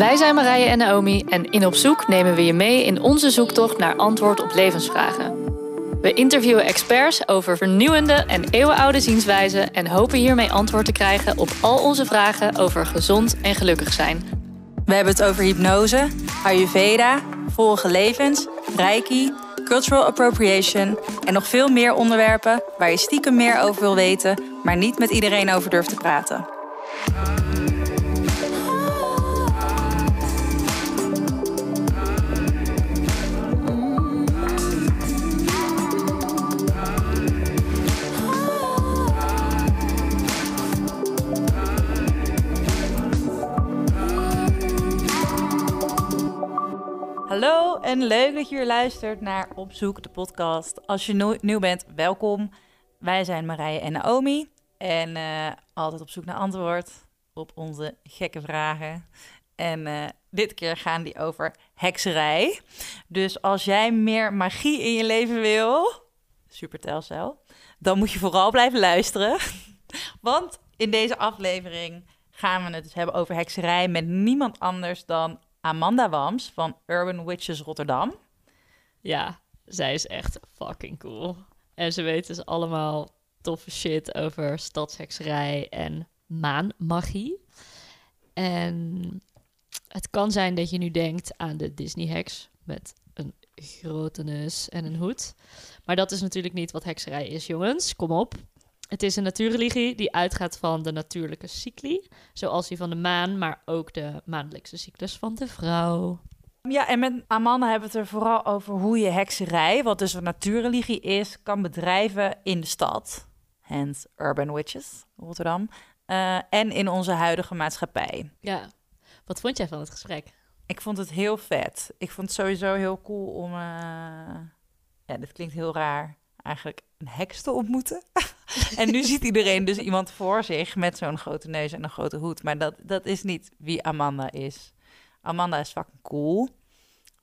Wij zijn Marije en Naomi en in Op Zoek nemen we je mee in onze zoektocht naar antwoord op levensvragen. We interviewen experts over vernieuwende en eeuwenoude zienswijzen en hopen hiermee antwoord te krijgen op al onze vragen over gezond en gelukkig zijn. We hebben het over hypnose, Ayurveda, vorige levens, Reiki, cultural appropriation en nog veel meer onderwerpen waar je stiekem meer over wil weten, maar niet met iedereen over durft te praten. En leuk dat je weer luistert naar Op Zoek, de podcast. Als je nieuw- nieuw bent, welkom. Wij zijn Marije en Naomi en eh, altijd op zoek naar antwoord op onze gekke vragen. En eh, dit keer gaan die over hekserij. Dus als jij meer magie in je leven wil, super telcel, dan moet je vooral blijven luisteren. Want in deze aflevering gaan we het dus hebben over hekserij met niemand anders dan Amanda Wams van Urban Witches Rotterdam. Ja, zij is echt fucking cool. En ze weet dus allemaal toffe shit over stadshekserij en maanmagie. En het kan zijn dat je nu denkt aan de Disney-heks met een grote neus en een hoed. Maar dat is natuurlijk niet wat hekserij is, jongens. Kom op. Het is een natuurreligie die uitgaat van de natuurlijke cycli, zoals die van de maan, maar ook de maandelijkse cyclus van de vrouw. Ja, en met Amanda hebben we het er vooral over hoe je hekserij, wat dus een natuurreligie is, kan bedrijven in de stad. Hence Urban Witches, Rotterdam. eh, en in onze huidige maatschappij. Ja, wat vond jij van het gesprek? Ik vond het heel vet. Ik vond het sowieso heel cool om, eh, ja, dit klinkt heel raar, eigenlijk een heks te ontmoeten. en nu ziet iedereen dus iemand voor zich met zo'n grote neus en een grote hoed. Maar dat, dat is niet wie Amanda is. Amanda is fucking cool.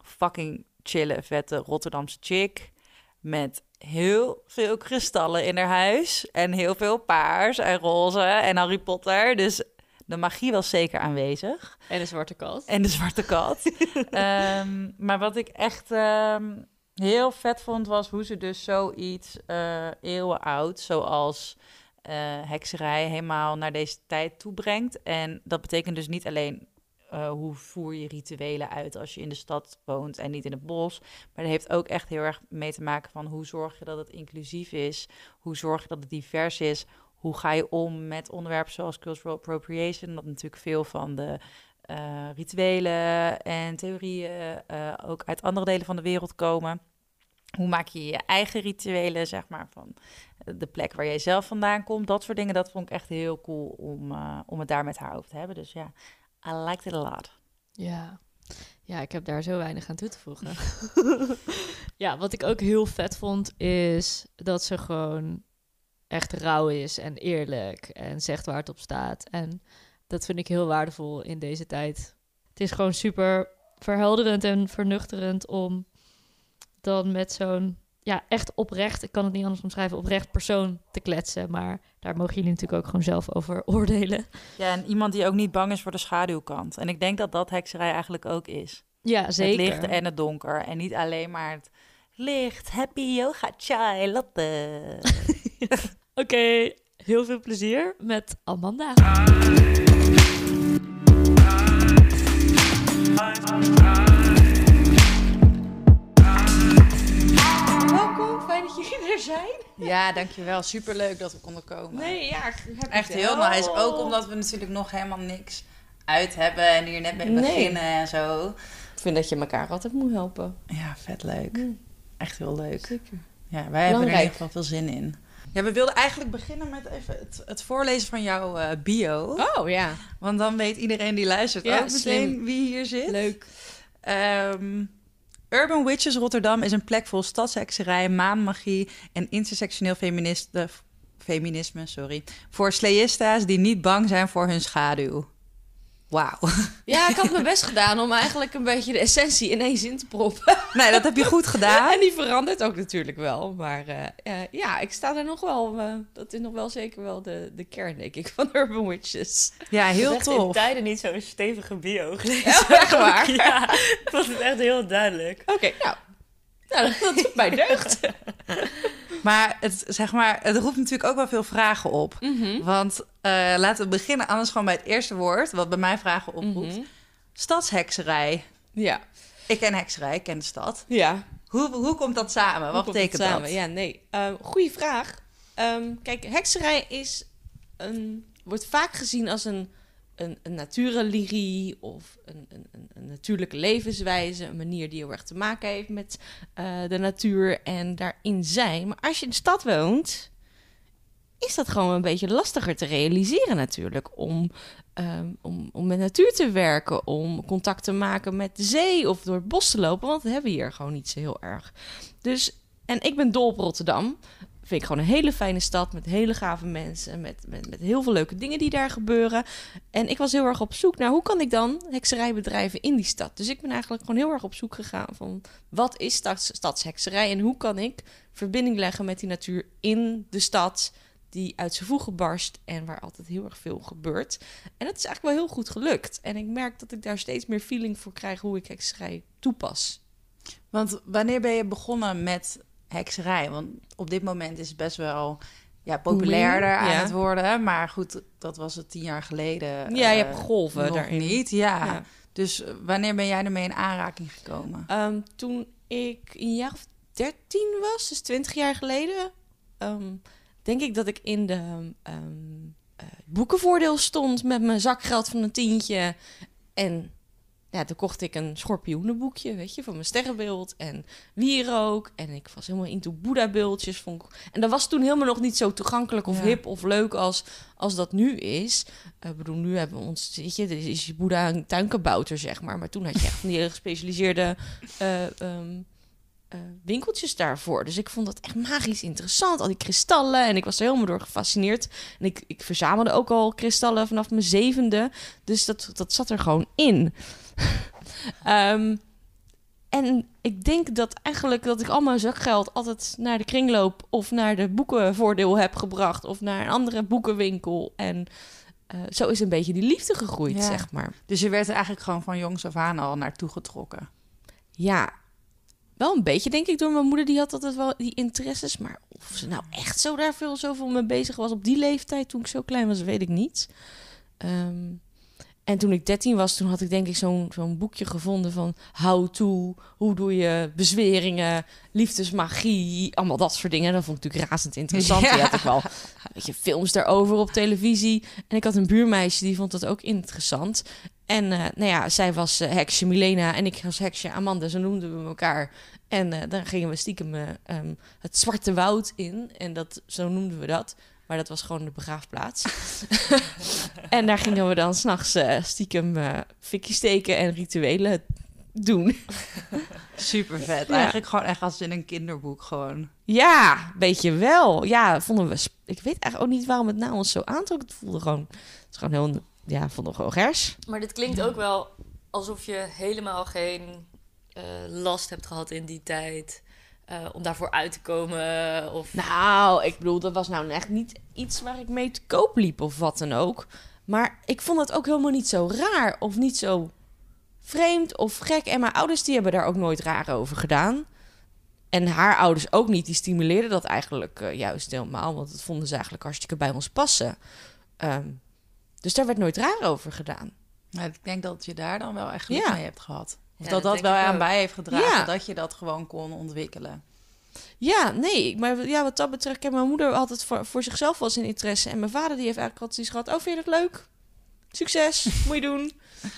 Fucking chille, vette Rotterdamse chick. Met heel veel kristallen in haar huis. En heel veel paars en roze en Harry Potter. Dus de magie was zeker aanwezig. En de zwarte kat. En de zwarte kat. Ehm, maar wat ik echt ehm, heel vet vond, was hoe ze dus zoiets eh eeuwen oud, zoals eh, hekserij, helemaal naar deze tijd toebrengt. En dat betekent dus niet alleen eh, hoe voer je rituelen uit als je in de stad woont en niet in het bos. Maar dat heeft ook echt heel erg mee te maken van hoe zorg je dat het inclusief is, hoe zorg je dat het divers is, hoe ga je om met onderwerpen zoals cultural appropriation, dat natuurlijk veel van de rituelen en theorieën ook uit andere delen van de wereld komen. Hoe maak je je eigen rituelen, zeg maar, van de plek waar jij zelf vandaan komt. Dat soort dingen, dat vond ik echt heel cool om, eh, om het daar met haar over te hebben. Dus ja, I liked it a lot. Ja. ja, ik heb daar zo weinig aan toe te voegen. ja, wat ik ook heel vet vond, is dat ze gewoon echt rauw is en eerlijk en zegt waar het op staat. En dat vind ik heel waardevol in deze tijd. Het is gewoon super verhelderend en vernuchterend om dan met zo'n, ja, echt oprecht, ik kan het niet anders omschrijven, oprecht persoon te kletsen. Maar daar mogen jullie natuurlijk ook gewoon zelf over oordelen. Ja, en iemand die ook niet bang is voor de schaduwkant. En ik denk dat dat hekserij eigenlijk ook is. Ja, zeker. Het licht en het donker. En niet alleen maar het licht, happy yoga, chai, latte. Oké, heel veel plezier met Amanda. Fijn dat jullie er zijn. Ja, dankjewel. Superleuk dat we konden komen. Nee, ja, ik heb Echt heel nice. Ook omdat we natuurlijk nog helemaal niks uit hebben en hier net mee Nee. beginnen en zo. Ik vind dat je elkaar altijd moet helpen. Ja, vet leuk. Mm. Echt heel leuk. Zeker. Ja, wij hebben er in ieder geval veel zin in. Ja, we wilden eigenlijk beginnen met even het, het voorlezen van jouw eh, bio. Oh ja, Want dan weet iedereen die luistert Ja, ook meteen slim. wie hier zit. leuk. Ehm, Urban Witches Rotterdam is een plek vol stadshekserij, maanmagie en intersectioneel feminisme sorry, voor slayistas die niet bang zijn voor hun schaduw. Wauw. Ja, ik had mijn best gedaan om eigenlijk een beetje de essentie in één zin te proppen. Nee, dat heb je goed gedaan. En die verandert ook natuurlijk wel. Maar eh, eh, ja, ik sta er nog wel... eh, dat is nog wel zeker wel de, de kern, denk ik, van Urban Witches. Ja, heel in tof. tijden niet zo'n stevige bio gelezen. Ja, echt waar? Ja, ik vond het echt heel duidelijk. Oké, nou. nou. Dat doet mij deugd. Maar het, zeg maar, het roept natuurlijk ook wel veel vragen op. Mhm. Want eh, laten we beginnen anders gewoon bij het eerste woord... wat bij mij vragen oproept. Mhm. Stadshekserij. Ja, Ik ken hekserij, ik ken de stad. ja. Hoe, hoe komt dat samen? Wat betekent dat? samen? Ja, nee. Ehm goeie vraag. Ehm, kijk, hekserij is een, wordt vaak gezien als een, een, een of een, een, een, een natuurlijke levenswijze. Een manier die heel erg te maken heeft met eh, de natuur en daarin zijn. Maar als je in de stad woont, is dat gewoon een beetje lastiger te realiseren natuurlijk. Om, ehm, om, om met natuur te werken, om contact te maken met de zee of door het bos te lopen. Want dat hebben we hier gewoon niet zo heel erg. Dus, en ik ben dol op Rotterdam. Vind ik gewoon een hele fijne stad met hele gave mensen. Met, met, met heel veel leuke dingen die daar gebeuren. En ik was heel erg op zoek naar hoe kan ik dan hekserij bedrijven in die stad. Dus ik ben eigenlijk gewoon heel erg op zoek gegaan van wat is stads, stadshekserij en hoe kan ik verbinding leggen met die natuur in de stad die uit zijn voegen barst en waar altijd heel erg veel gebeurt. En dat is eigenlijk wel heel goed gelukt. En ik merk dat ik daar steeds meer feeling voor krijg hoe ik hekserij toepas. Want wanneer ben je begonnen met hekserij? Want op dit moment is het best wel ja, populairder aan ja. het worden. Maar goed, dat was het tien jaar geleden. Ja, je eh, hebt golven nog daarin. niet. Ja. Ja. Dus eh, wanneer ben jij ermee in aanraking gekomen? Ehm, toen ik een jaar of 13 was, dus 20 jaar geleden, ehm, denk ik dat ik in de ehm, eh, boekenvoordeel stond met mijn zakgeld van een tientje. En ja, toen kocht ik een schorpioenenboekje, weet je, van mijn sterrenbeeld en wierook. En ik was helemaal into Boeddha-beeldjes. Vond ik... En dat was toen helemaal nog niet zo toegankelijk of Ja. hip of leuk als, als dat nu is. Eh, Ik bedoel, nu hebben we ons, weet je, er is je Boeddha een tuinkabouter, zeg maar. Maar toen had je echt die hele gespecialiseerde eh, ehm, eh, winkeltjes daarvoor. Dus ik vond dat echt magisch interessant. Al die kristallen. En ik was er helemaal door gefascineerd. En ik, ik verzamelde ook al kristallen vanaf mijn zevende. Dus dat, dat zat er gewoon in. Ehm, en ik denk dat eigenlijk dat ik al mijn zakgeld altijd naar de kringloop of naar de boekenvoordeel heb gebracht of naar een andere boekenwinkel. En eh, zo is een beetje die liefde gegroeid, Ja. zeg maar. Dus je werd er eigenlijk gewoon van jongs af aan al naartoe getrokken. Ja, wel een beetje denk ik door mijn moeder. Die had altijd wel die interesses. Maar of ze nou echt zo daar veel zoveel mee bezig was op die leeftijd toen ik zo klein was, weet ik niet. Ehm, en toen ik 13 was, toen had ik denk ik zo'n zo'n boekje gevonden van how to, hoe doe je bezweringen, liefdesmagie, allemaal dat soort dingen. Dat vond ik natuurlijk razend interessant. Ja. Die had ik wel, weet je, films daarover op televisie. En ik had een buurmeisje die vond dat ook interessant. En eh, nou ja, zij was eh, heksje Milena en ik was heksje Amanda, zo noemden we elkaar. En eh, dan gingen we stiekem ehm, het Zwarte Woud in. En dat, zo noemden we dat. Maar dat was gewoon de begraafplaats. en daar gingen we dan s'nachts eh stiekem eh fikjes steken en rituelen doen. Super vet. Ja. Eigenlijk gewoon echt als in een kinderboek gewoon. Ja, weet je wel. Ja, vonden we... Ik weet eigenlijk ook niet waarom het nou ons zo aantrok. Het voelde gewoon... Het is gewoon heel... Ja, vonden we gewoon gers. Maar dit klinkt ook wel alsof je helemaal geen eh, last hebt gehad in die tijd. Eh, om daarvoor uit te komen. Of... Nou, ik bedoel, dat was nou echt niet iets waar ik mee te koop liep of wat dan ook. Maar ik vond het ook helemaal niet zo raar of niet zo vreemd of gek. En mijn ouders die hebben daar ook nooit raar over gedaan. En haar ouders ook niet. Die stimuleerden dat eigenlijk eh, juist helemaal. Want dat vonden ze eigenlijk hartstikke bij ons passen. Ehm, dus daar werd nooit raar over gedaan. Ja, ik denk dat je daar dan wel echt geluk Ja. mee hebt gehad. Of Ja, dat dat wel aan ook. bij heeft gedragen. Ja. Dat je dat gewoon kon ontwikkelen. Ja, nee. Maar ja, wat dat betreft... Kijk, mijn moeder had het voor, voor zichzelf wel zijn interesse. En mijn vader die heeft eigenlijk altijd iets gehad. Oh, vind je dat leuk? Succes, moet je doen.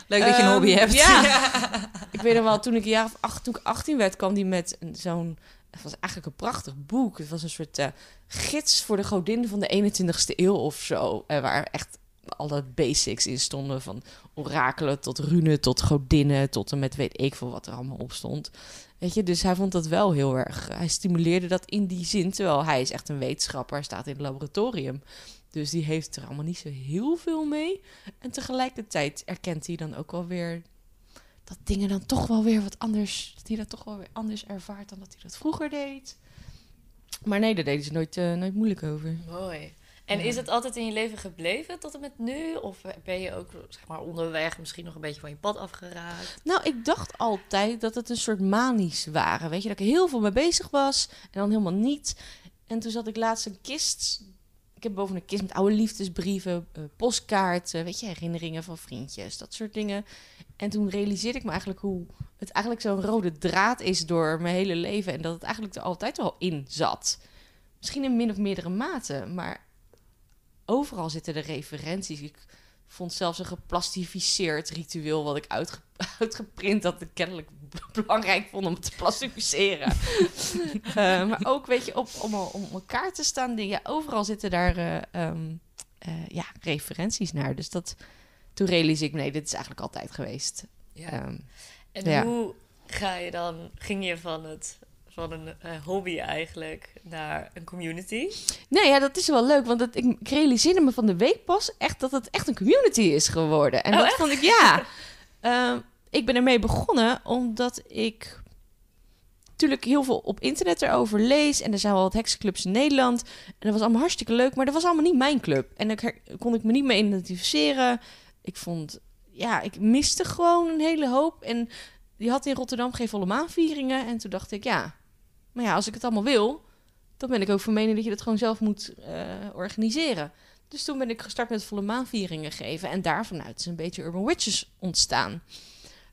Leuk dat je een Ehm, hobby hebt. Ja. ik weet nog wel, toen ik een jaar of acht, toen ik 18 werd, kwam die met een- zo'n... Het was eigenlijk een prachtig boek. Het was een soort eh, gids voor de godin van de 21ste eeuw of zo. eh, waar echt alle basics in stonden. Van orakelen tot runen, tot godinnen, tot en met weet ik veel wat er allemaal op stond. Weet je, dus hij vond dat wel heel erg... Hij stimuleerde dat in die zin, terwijl hij is echt een wetenschapper. Staat in het laboratorium. Dus die heeft er allemaal niet zo heel veel mee. En tegelijkertijd erkent hij dan ook wel weer dat dingen dan toch wel weer wat anders, dat hij dat toch wel weer anders ervaart dan dat hij dat vroeger deed. Maar nee, daar deden ze nooit, eh, nooit moeilijk over. Mooi. En Ja. is het altijd in je leven gebleven tot en met nu? Of ben je ook zeg maar, onderweg misschien nog een beetje van je pad afgeraakt? Nou, ik dacht altijd dat het een soort manisch waren. Weet je, dat ik heel veel mee bezig was en dan helemaal niet. En toen zat ik laatst een kist. Ik heb boven een kist met oude liefdesbrieven, eh, postkaarten, weet je, herinneringen van vriendjes, dat soort dingen. En toen realiseerde ik me eigenlijk hoe het eigenlijk zo'n rode draad is door mijn hele leven. En dat het eigenlijk er altijd wel in zat. Misschien in min of meerdere mate, maar overal zitten de referenties. Ik vond zelfs een geplastificeerd ritueel wat ik uitge uitgeprint dat ik kennelijk belangrijk vond om te plastificeren. Eh, maar ook, weet je, op, om, om elkaar te staan, dingen, ja, overal zitten daar eh, ehm, eh, ja, referenties naar. Dus dat, toen realiseerde ik, nee, dit is eigenlijk altijd geweest. Ehm, En Ja. hoe ga je dan, ging je van, het, van een eh, hobby eigenlijk naar een community? Nee, ja, dat is wel leuk, want het, ik, ik realiseerde me van de week pas echt dat het echt een community is geworden. En Oh, dat echt? vond ik, ja. Ehm, ik ben ermee begonnen omdat ik natuurlijk heel veel op internet erover lees. En er zijn wel wat heksenclubs in Nederland. En dat was allemaal hartstikke leuk, maar dat was allemaal niet mijn club. En daar kon ik me niet mee identificeren. Ik vond, ja, ik miste gewoon een hele hoop. En die had in Rotterdam geen volle maanvieringen. En toen dacht ik, ja, maar ja, als ik het allemaal wil, dan ben ik ook van mening dat je dat gewoon zelf moet eh, organiseren. Dus toen ben ik gestart met volle maanvieringen geven. En daarvanuit is een beetje Urban Witches ontstaan.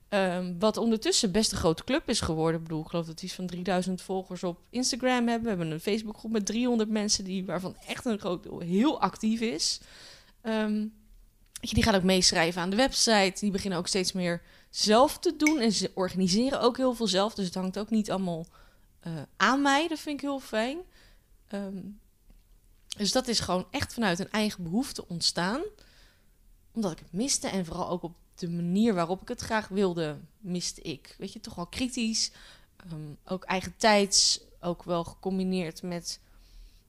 Ehm, wat ondertussen best een grote club is geworden. Ik bedoel, ik geloof dat iets van 3000 volgers op Instagram hebben. We hebben een Facebookgroep met 300 mensen, die, waarvan echt een groot deel heel actief is. Je, die gaan ook meeschrijven aan de website. Die beginnen ook steeds meer zelf te doen. En ze organiseren ook heel veel zelf. Dus het hangt ook niet allemaal eh, aan mij. Dat vind ik heel fijn. Ehm, dus dat is gewoon echt vanuit een eigen behoefte ontstaan. Omdat ik het miste en vooral ook op de manier waarop ik het graag wilde, miste ik. Weet je, toch wel kritisch. Ehm, ook eigen tijds. Ook wel gecombineerd met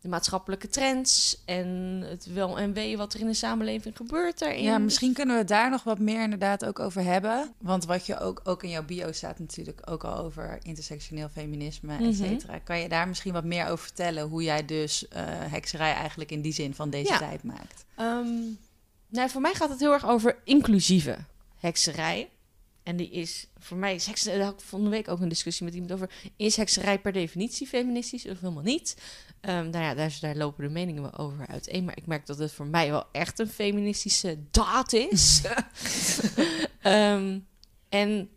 de maatschappelijke trends. En het wel en wee wat er in de samenleving gebeurt daarin. Ja, Dus- misschien kunnen we het daar nog wat meer inderdaad ook over hebben. Want wat je ook, ook in jouw bio staat natuurlijk ook al over intersectioneel feminisme, Mhm. et cetera. Kan je daar misschien wat meer over vertellen? Hoe jij dus eh, hekserij eigenlijk in die zin van deze Ja. tijd maakt? Ehm, nou, voor mij gaat het heel erg over inclusieve hekserij. En die is, voor mij is hekserij, daar had ik van de week ook een discussie met iemand over. Is hekserij per definitie feministisch of helemaal niet? Ehm nou ja, daar, daar lopen de meningen wel over uiteen. Maar ik merk dat het voor mij wel echt een feministische daad is. Ehm, en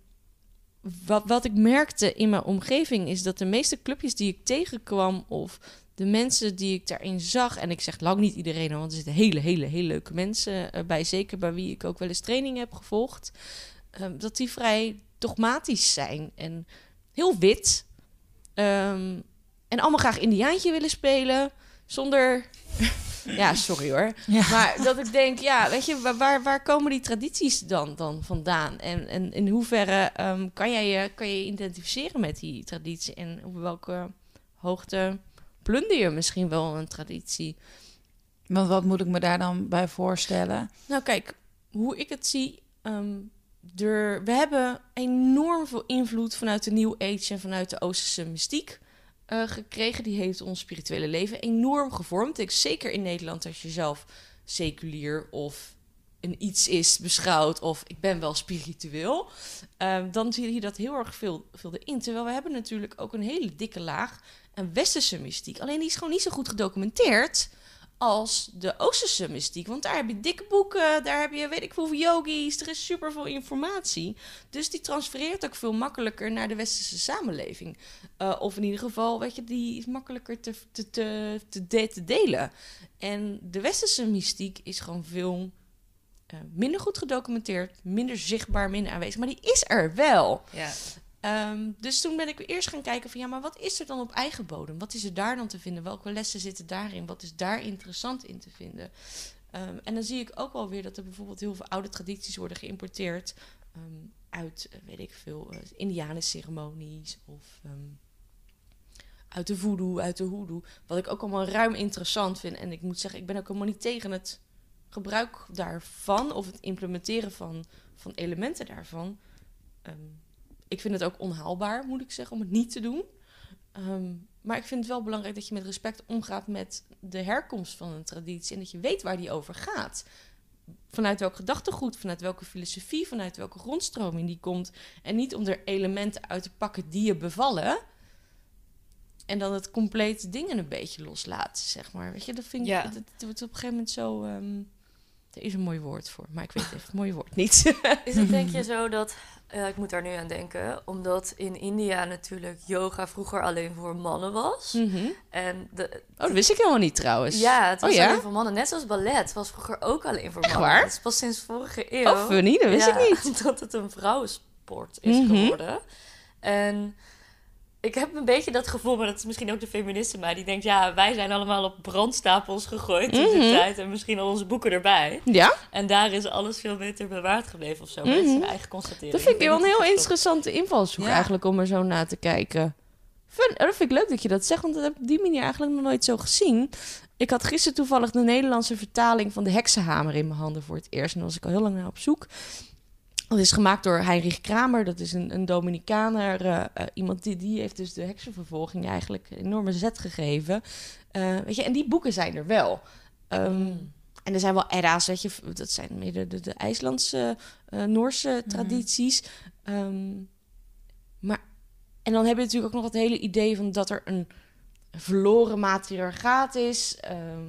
wat, wat ik merkte in mijn omgeving is dat de meeste clubjes die ik tegenkwam of de mensen die ik daarin zag, en ik zeg lang niet iedereen, want er zitten hele, hele, hele leuke mensen eh, bij, zeker bij wie ik ook wel eens training heb gevolgd, ehm, dat die vrij dogmatisch zijn en heel wit. Ehm, en allemaal graag Indiaantje willen spelen, zonder... ja, sorry hoor. Ja. Maar dat ik denk, ja, weet je, wa- waar, waar komen die tradities dan, dan vandaan? En, en in hoeverre ehm, kan, jij je, kan je identificeren met die traditie? En op welke hoogte plunder je misschien wel een traditie? Want wat moet ik me daar dan bij voorstellen? Nou, kijk, hoe ik het zie. Er, we hebben enorm veel invloed vanuit de New Age en vanuit de Oosterse mystiek eh, gekregen. Die heeft ons spirituele leven enorm gevormd. Ik, zeker in Nederland, als je zelf seculier of een iets is beschouwd of ik ben wel spiritueel, ehm, dan zie je dat heel erg veel, veel erin. Terwijl we hebben natuurlijk ook een hele dikke laag een westerse mystiek. Alleen die is gewoon niet zo goed gedocumenteerd als de Oosterse mystiek. Want daar heb je dikke boeken, daar heb je weet ik hoeveel yogis, er is super veel informatie. Dus die transfereert ook veel makkelijker naar de westerse samenleving. Eh, of in ieder geval, weet je, die is makkelijker te, te, te, te delen. En de westerse mystiek is gewoon veel eh, minder goed gedocumenteerd, minder zichtbaar, minder aanwezig. Maar die is er wel. Ja. Ehm, dus toen ben ik eerst gaan kijken van ja, maar wat is er dan op eigen bodem? Wat is er daar dan te vinden? Welke lessen zitten daarin? Wat is daar interessant in te vinden? Ehm, en dan zie ik ook wel weer dat er bijvoorbeeld heel veel oude tradities worden geïmporteerd ehm, uit, eh, weet ik veel, eh Indianenceremonies of uit de voodoo, uit de hoodoo. Wat ik ook allemaal ruim interessant vind. En ik moet zeggen, ik ben ook helemaal niet tegen het gebruik daarvan of het implementeren van, van elementen daarvan. Ik vind het ook onhaalbaar, moet ik zeggen, om het niet te doen. Ehm, maar ik vind het wel belangrijk dat je met respect omgaat met de herkomst van een traditie en dat je weet waar die over gaat. Vanuit welk gedachtegoed, vanuit welke filosofie, vanuit welke grondstroming die komt. En niet om er elementen uit te pakken die je bevallen. En dan het complete dingen een beetje loslaten, zeg maar. Weet je, dat vind ik. Ja. Het wordt op een gegeven moment zo. ehm, er is een mooi woord voor, maar ik weet even het mooie woord niet. Is het denk je zo dat, eh, ik moet daar nu aan denken, omdat in India natuurlijk yoga vroeger alleen voor mannen was. Mhm. En de, Oh, dat wist ik helemaal niet trouwens. ja, het was Oh, ja? alleen voor mannen. Net zoals ballet was vroeger ook alleen voor Echt mannen. waar? Het is pas sinds vorige eeuw. Oh, funny, dat wist ja, ik niet. Dat het een vrouwensport is Mhm. geworden. En ik heb een beetje dat gevoel, maar dat is misschien ook de feministe mij, die denkt, ja, wij zijn allemaal op brandstapels gegooid in Mhm. de tijd en misschien al onze boeken erbij. Ja, En daar is alles veel beter bewaard gebleven of zo. Maar dat is Mhm. een eigen constatering. dat vind ik wel een heel dat interessante invalshoek Ja. eigenlijk om er zo naar te kijken. Fun, oh, dat vind ik leuk dat je dat zegt, want dat heb ik op die manier eigenlijk nog nooit zo gezien. Ik had gisteren toevallig de Nederlandse vertaling van de Heksenhamer in mijn handen voor het eerst. En daar was ik al heel lang naar op zoek. Dat is gemaakt door Heinrich Kramer. Dat is een, een Dominicaner. eh, eh, iemand die, die heeft dus de heksenvervolging eigenlijk een enorme zet gegeven. Eh, weet je, en die boeken zijn er wel. Ehm, Mm. En er zijn wel edda's, weet je, dat zijn meer de, de, de IJslandse, Noorse tradities. Ehm, maar, en dan heb je natuurlijk ook nog het hele idee van dat er een verloren matriarchaat is. Ehm,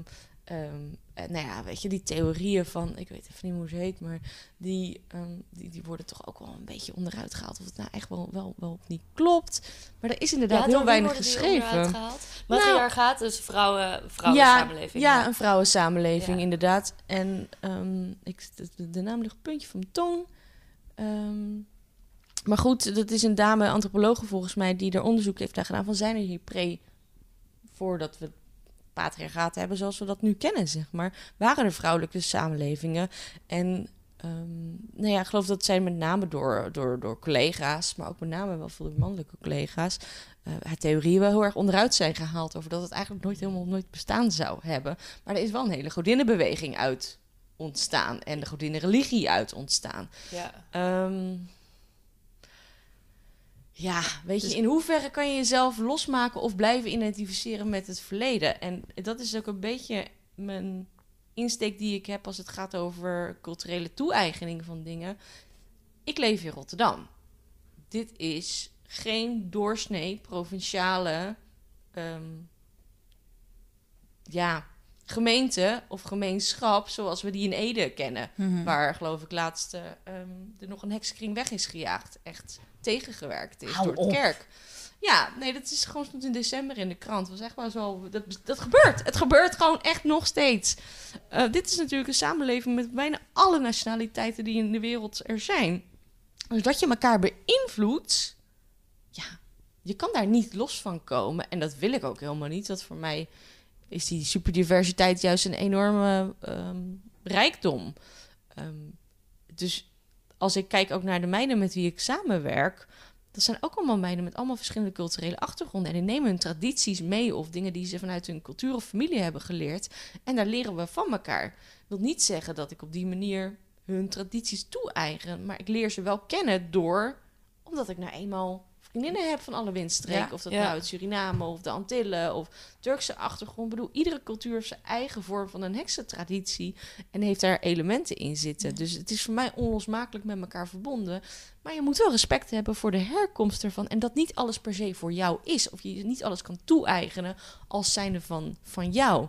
en nou ja, weet je, die theorieën van, ik weet even niet hoe ze heet, maar die, ehm, die, die worden toch ook wel een beetje onderuit gehaald. Of het nou echt wel, wel, wel of niet klopt. Maar er is inderdaad Ja, heel weinig worden die onderuit geschreven. gehaald? Matriarchaat, dus vrouwen, vrouwen ja, samenleving. Ja, een vrouwensamenleving, Ja. inderdaad. En ehm, ik, de, de naam ligt puntje van mijn tong. Ehm, maar goed, dat is een dame, antropologe volgens mij, die er onderzoek heeft naar gedaan van zijn er hier pre, voordat we patriarchaat hebben zoals we dat nu kennen, zeg maar, waren er vrouwelijke samenlevingen. En ehm, nou ja, ik geloof dat zij met name door, door, door collega's, maar ook met name wel veel mannelijke collega's, haar theorieën wel heel erg onderuit zijn gehaald over dat het eigenlijk nooit helemaal nooit bestaan zou hebben. Maar er is wel een hele godinnenbeweging uit ontstaan en de godinnenreligie uit ontstaan. Ja. Ehm, ja, weet Dus- je, in hoeverre kan je jezelf losmaken of blijven identificeren met het verleden? En dat is ook een beetje mijn insteek die ik heb als het gaat over culturele toe-eigening van dingen. Ik leef in Rotterdam. Dit is geen doorsnee provinciale ehm, ja, gemeente of gemeenschap zoals we die in Ede kennen. Mhm. Waar, geloof ik, laatst eh, ehm, er nog een heksenkring weg is gejaagd. Echt tegengewerkt is Hou door de kerk. Ja, nee, dat is gewoon stond in december in de krant. was echt wel zo. Dat, dat gebeurt. Het gebeurt gewoon echt nog steeds. Eh, dit is natuurlijk een samenleving met bijna alle nationaliteiten die in de wereld er zijn. Dus dat je elkaar beïnvloedt, ja, je kan daar niet los van komen. En dat wil ik ook helemaal niet. Want voor mij is die superdiversiteit juist een enorme ehm, rijkdom. Ehm, dus als ik kijk ook naar de meiden met wie ik samenwerk, dat zijn ook allemaal meiden met allemaal verschillende culturele achtergronden. En die nemen hun tradities mee of dingen die ze vanuit hun cultuur of familie hebben geleerd. En daar leren we van elkaar. Dat wil niet zeggen dat ik op die manier hun tradities toe-eigen, maar ik leer ze wel kennen door, omdat ik nou eenmaal vriendinnen heb van alle windstreken. Ja, of dat ja. nou uit Suriname of de Antillen of Turkse achtergrond. Ik bedoel, iedere cultuur heeft zijn eigen vorm van een heksentraditie en heeft daar elementen in zitten. Dus het is voor mij onlosmakelijk met elkaar verbonden. Maar je moet wel respect hebben voor de herkomst ervan. En dat niet alles per se voor jou is. Of je niet alles kan toe-eigenen als zijnde van, van jou.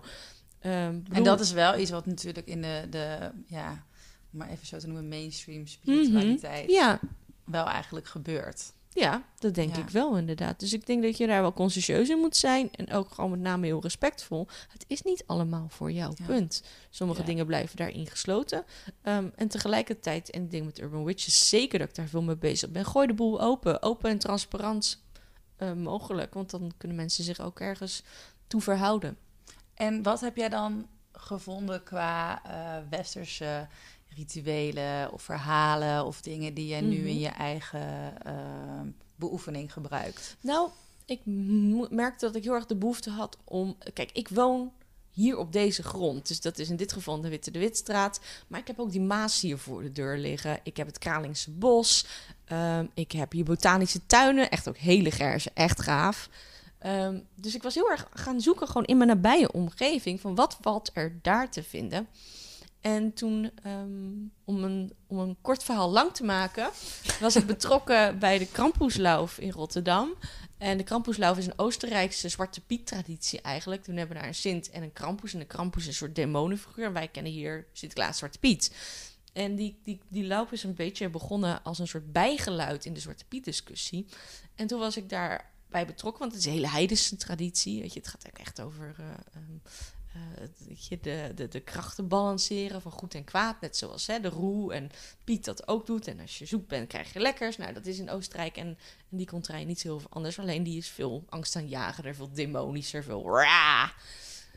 Ehm, En dat is wel iets wat natuurlijk in de, de ja, maar even zo te noemen, mainstream Mhm. spiritualiteit Ja, wel eigenlijk gebeurt. Ja, dat denk Ja. ik wel inderdaad. Dus ik denk dat je daar wel consciëntieus in moet zijn. En ook gewoon met name heel respectvol. Het is niet allemaal voor jou, Ja. punt. Sommige Ja. dingen blijven daarin gesloten. Ehm, en tegelijkertijd, en ik denk met Urban Witches zeker dat ik daar veel mee bezig ben. Gooi de boel open. Open en transparant eh, mogelijk. Want dan kunnen mensen zich ook ergens toe verhouden. En wat heb jij dan gevonden qua eh, westerse rituelen of verhalen of dingen die jij nu Mhm. in je eigen eh, beoefening gebruikt? Nou, ik merkte dat ik heel erg de behoefte had om... Kijk, ik woon hier op deze grond. Dus dat is in dit geval de Witte de Witstraat. Maar ik heb ook die Maas hier voor de deur liggen. Ik heb het Kralingse Bos. Ehm, ik heb hier botanische tuinen. Echt ook hele gerse. Echt gaaf. Ehm, dus ik was heel erg gaan zoeken gewoon in mijn nabije omgeving... van wat valt er daar te vinden... En toen, ehm, om, een, om een kort verhaal lang te maken, was ik betrokken bij de Krampoeslauf in Rotterdam. En de Krampoeslauf is een Oostenrijkse Zwarte Piet-traditie eigenlijk. Toen hebben we daar een Sint en een Krampus. En de Krampus is een soort demonenfiguur. En wij kennen hier Sinterklaas Zwarte Piet. En die, die, die is een beetje begonnen als een soort bijgeluid in de Zwarte Piet-discussie. En toen was ik daarbij betrokken, want het is een hele heidense traditie. Weet je, het gaat echt over eh, ehm, eh, je, de, de, de krachten balanceren van goed en kwaad. Net zoals hè, de Roe en Piet dat ook doet. En als je zoek bent, krijg je lekkers. Nou, dat is in Oostenrijk en, en die contraille niet zo heel veel anders. Alleen die is veel angstaanjagender, veel demonischer, veel raar.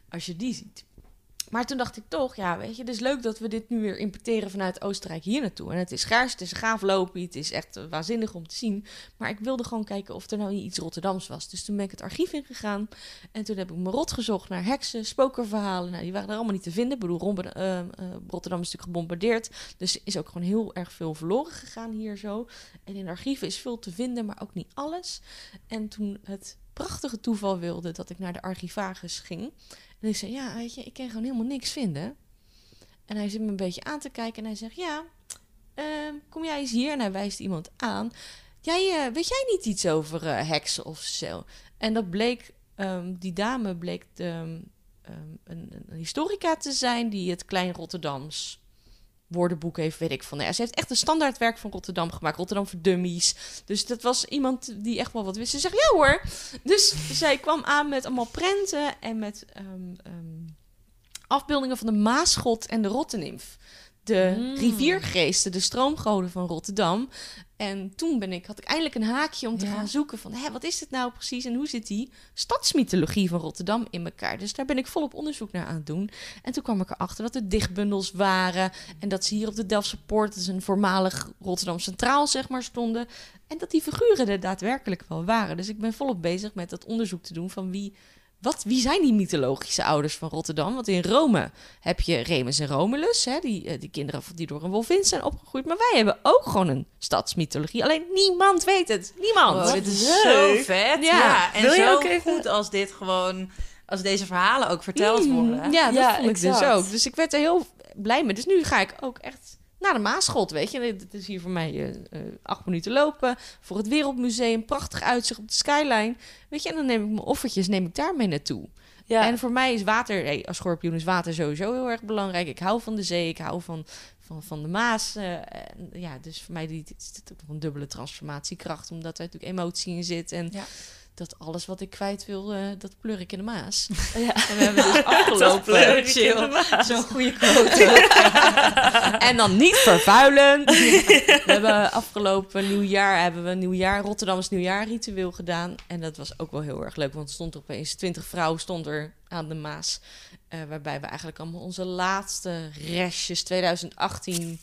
Als je die ziet. Maar toen dacht ik toch, ja, weet je, het is leuk dat we dit nu weer importeren vanuit Oostenrijk hier naartoe. En het is schaars, het is een gaaf loopje, het is echt eh, waanzinnig om te zien. Maar ik wilde gewoon kijken of er nou iets Rotterdams was. Dus toen ben ik het archief ingegaan. En toen heb ik me rot gezocht naar heksen, spokerverhalen. Nou, die waren er allemaal niet te vinden. Ik bedoel, eh, eh, Rotterdam is natuurlijk gebombardeerd. Dus is ook gewoon heel erg veel verloren gegaan hier zo. En in archieven is veel te vinden, maar ook niet alles. En toen het prachtige toeval wilde dat ik naar de archivagus ging. En ik zei, ja, weet je, ik kan gewoon helemaal niks vinden. En hij zit me een beetje aan te kijken en hij zegt, ja, ehm, kom jij eens hier? En hij wijst iemand aan. Jij, eh, weet jij niet iets over eh, heksen of zo? En dat bleek, ehm, die dame bleek ehm, een, een historica te zijn die het Klein Rotterdams woordenboek heeft, weet ik van. Ja, ze heeft echt een standaardwerk van Rotterdam gemaakt. Rotterdam voor dummies. Dus dat was iemand die echt wel wat wist. Ze zegt, ja hoor. Dus zij kwam aan met allemaal prenten en met ehm, ehm, afbeeldingen van de Maasgod en de Rottenimf. De Mm. riviergeesten, de stroomgoden van Rotterdam. En toen ben ik, had ik eindelijk een haakje om te Ja. gaan zoeken van... Hé, wat is dit nou precies en hoe zit die stadsmythologie van Rotterdam in elkaar? Dus daar ben ik volop onderzoek naar aan het doen. En toen kwam ik erachter dat er dichtbundels waren... en dat ze hier op de Delftse Poort, dat is een voormalig Rotterdam Centraal, zeg maar, stonden... en dat die figuren er daadwerkelijk wel waren. Dus ik ben volop bezig met dat onderzoek te doen van wie... Wat, wie zijn die mythologische ouders van Rotterdam? Want in Rome heb je Remus en Romulus, hè, die, eh, die kinderen die door een wolvin zijn opgegroeid. Maar wij hebben ook gewoon een stadsmythologie. Alleen niemand weet het. Niemand. Oh, dit is leuk. zo vet. Ja. Ja, en Wil je zo ook even- goed als dit gewoon... Als deze verhalen ook verteld Mm, worden. Ja, dat Ja, vond ik dus ook. Dus ik werd er heel blij mee. Dus nu ga ik ook echt naar de Maasschot, weet je. Het is hier voor mij eh, acht minuten lopen. Voor het Wereldmuseum, prachtig uitzicht op de skyline. Weet je, en dan neem ik mijn offertjes, neem ik daarmee naartoe. Ja, En voor mij is water, hey, als schorpioen is water sowieso heel erg belangrijk. Ik hou van de zee, ik hou van, van, van de Maas. eh, en ja, dus voor mij die, is dit ook nog een dubbele transformatiekracht, omdat er natuurlijk emotie in zit. En Ja. Dat alles wat ik kwijt wil, dat pleur ik in de Maas. ja. En we hebben dus afgelopen... Zo'n goede quote. en dan niet vervuilen. We hebben afgelopen nieuwjaar hebben we een nieuwjaar, Rotterdams nieuwjaarritueel gedaan. En dat was ook wel heel erg leuk, want er stond opeens 20 vrouwen stond er aan de Maas. eh, waarbij we eigenlijk allemaal onze laatste restjes 2018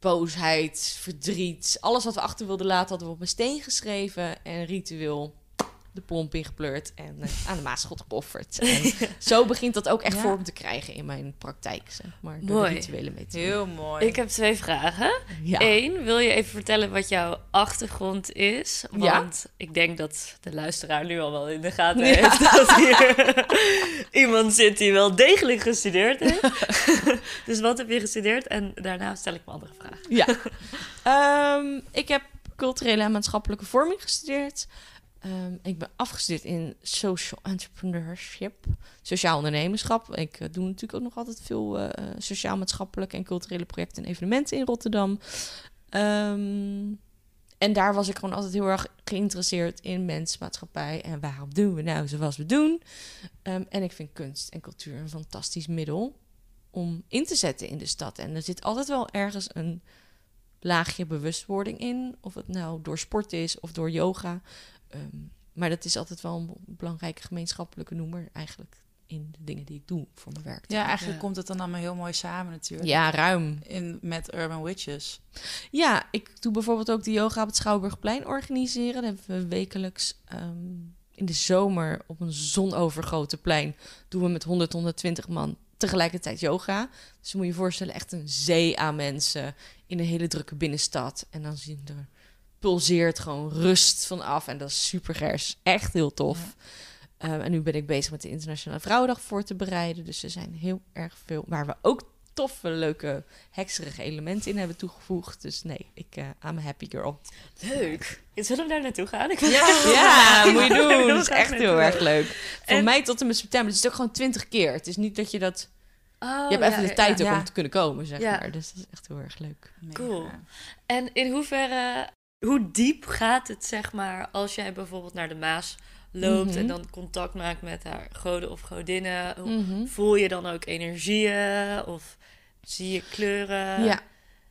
boosheid, verdriet, alles wat we achter wilden laten, hadden we op een steen geschreven en ritueel de plomp ingepleurd en eh, aan de Maasschot geofferd. En zo begint dat ook echt Ja. vorm te krijgen in mijn praktijk, zeg maar, door Mooi. de rituele methode. Heel mooi. Ik heb twee vragen. Ja. Eén, wil je even vertellen wat jouw achtergrond is? Ja. Want ik denk dat de luisteraar nu al wel in de gaten Ja. heeft dat hier iemand zit die wel degelijk gestudeerd heeft. dus wat heb je gestudeerd? En daarna stel ik mijn andere vraag. Ja. Ehm, ik heb culturele en maatschappelijke vorming gestudeerd. Ehm, ik ben afgestudeerd in social entrepreneurship, sociaal ondernemerschap. Ik eh, doe natuurlijk ook nog altijd veel eh, sociaal-maatschappelijke en culturele projecten en evenementen in Rotterdam. Ehm, en daar was ik gewoon altijd heel erg geïnteresseerd in mens, maatschappij en waarom doen we nou zoals we doen. Ehm, en ik vind kunst en cultuur een fantastisch middel om in te zetten in de stad. En er zit altijd wel ergens een laagje bewustwording in. Of het nou door sport is of door yoga. Ehm, maar dat is altijd wel een belangrijke gemeenschappelijke noemer eigenlijk in de dingen die ik doe voor mijn werk. Ja, eigenlijk Ja. komt het dan allemaal heel mooi samen natuurlijk. Ja, ruim. In, met Urban Witches. Ja, ik doe bijvoorbeeld ook de yoga op het Schouwburgplein organiseren. Dat hebben we wekelijks ehm, in de zomer op een zonovergoten plein. Doen we met 100, 120 man tegelijkertijd yoga. Dus je moet je voorstellen, echt een zee aan mensen in een hele drukke binnenstad. En dan zie je er pulseert gewoon rust vanaf. En dat is super gers. Echt heel tof. Ehm, en nu ben ik bezig met de Internationale Vrouwendag voor te bereiden. Dus er zijn heel erg veel. Waar we ook toffe, leuke, hekserige elementen in hebben toegevoegd. Dus nee, ik uh, I'm a happy girl. Leuk. Zullen we daar naartoe gaan? Ik Ja, moet je doen. Dat is echt heel erg leuk. Voor En- mij tot en met september. Het is ook gewoon twintig keer. Het is niet dat je dat... Oh, je hebt even ja, de tijd ja. ook ja. om te kunnen komen, zeg Ja. maar. Dus dat is echt heel erg leuk. Cool. En in hoeverre, hoe diep gaat het, zeg maar, als jij bijvoorbeeld naar de Maas loopt Mhm. en dan contact maakt met haar goden of godinnen? Hoe- Mhm. Voel je dan ook energieën of zie je kleuren? Ja.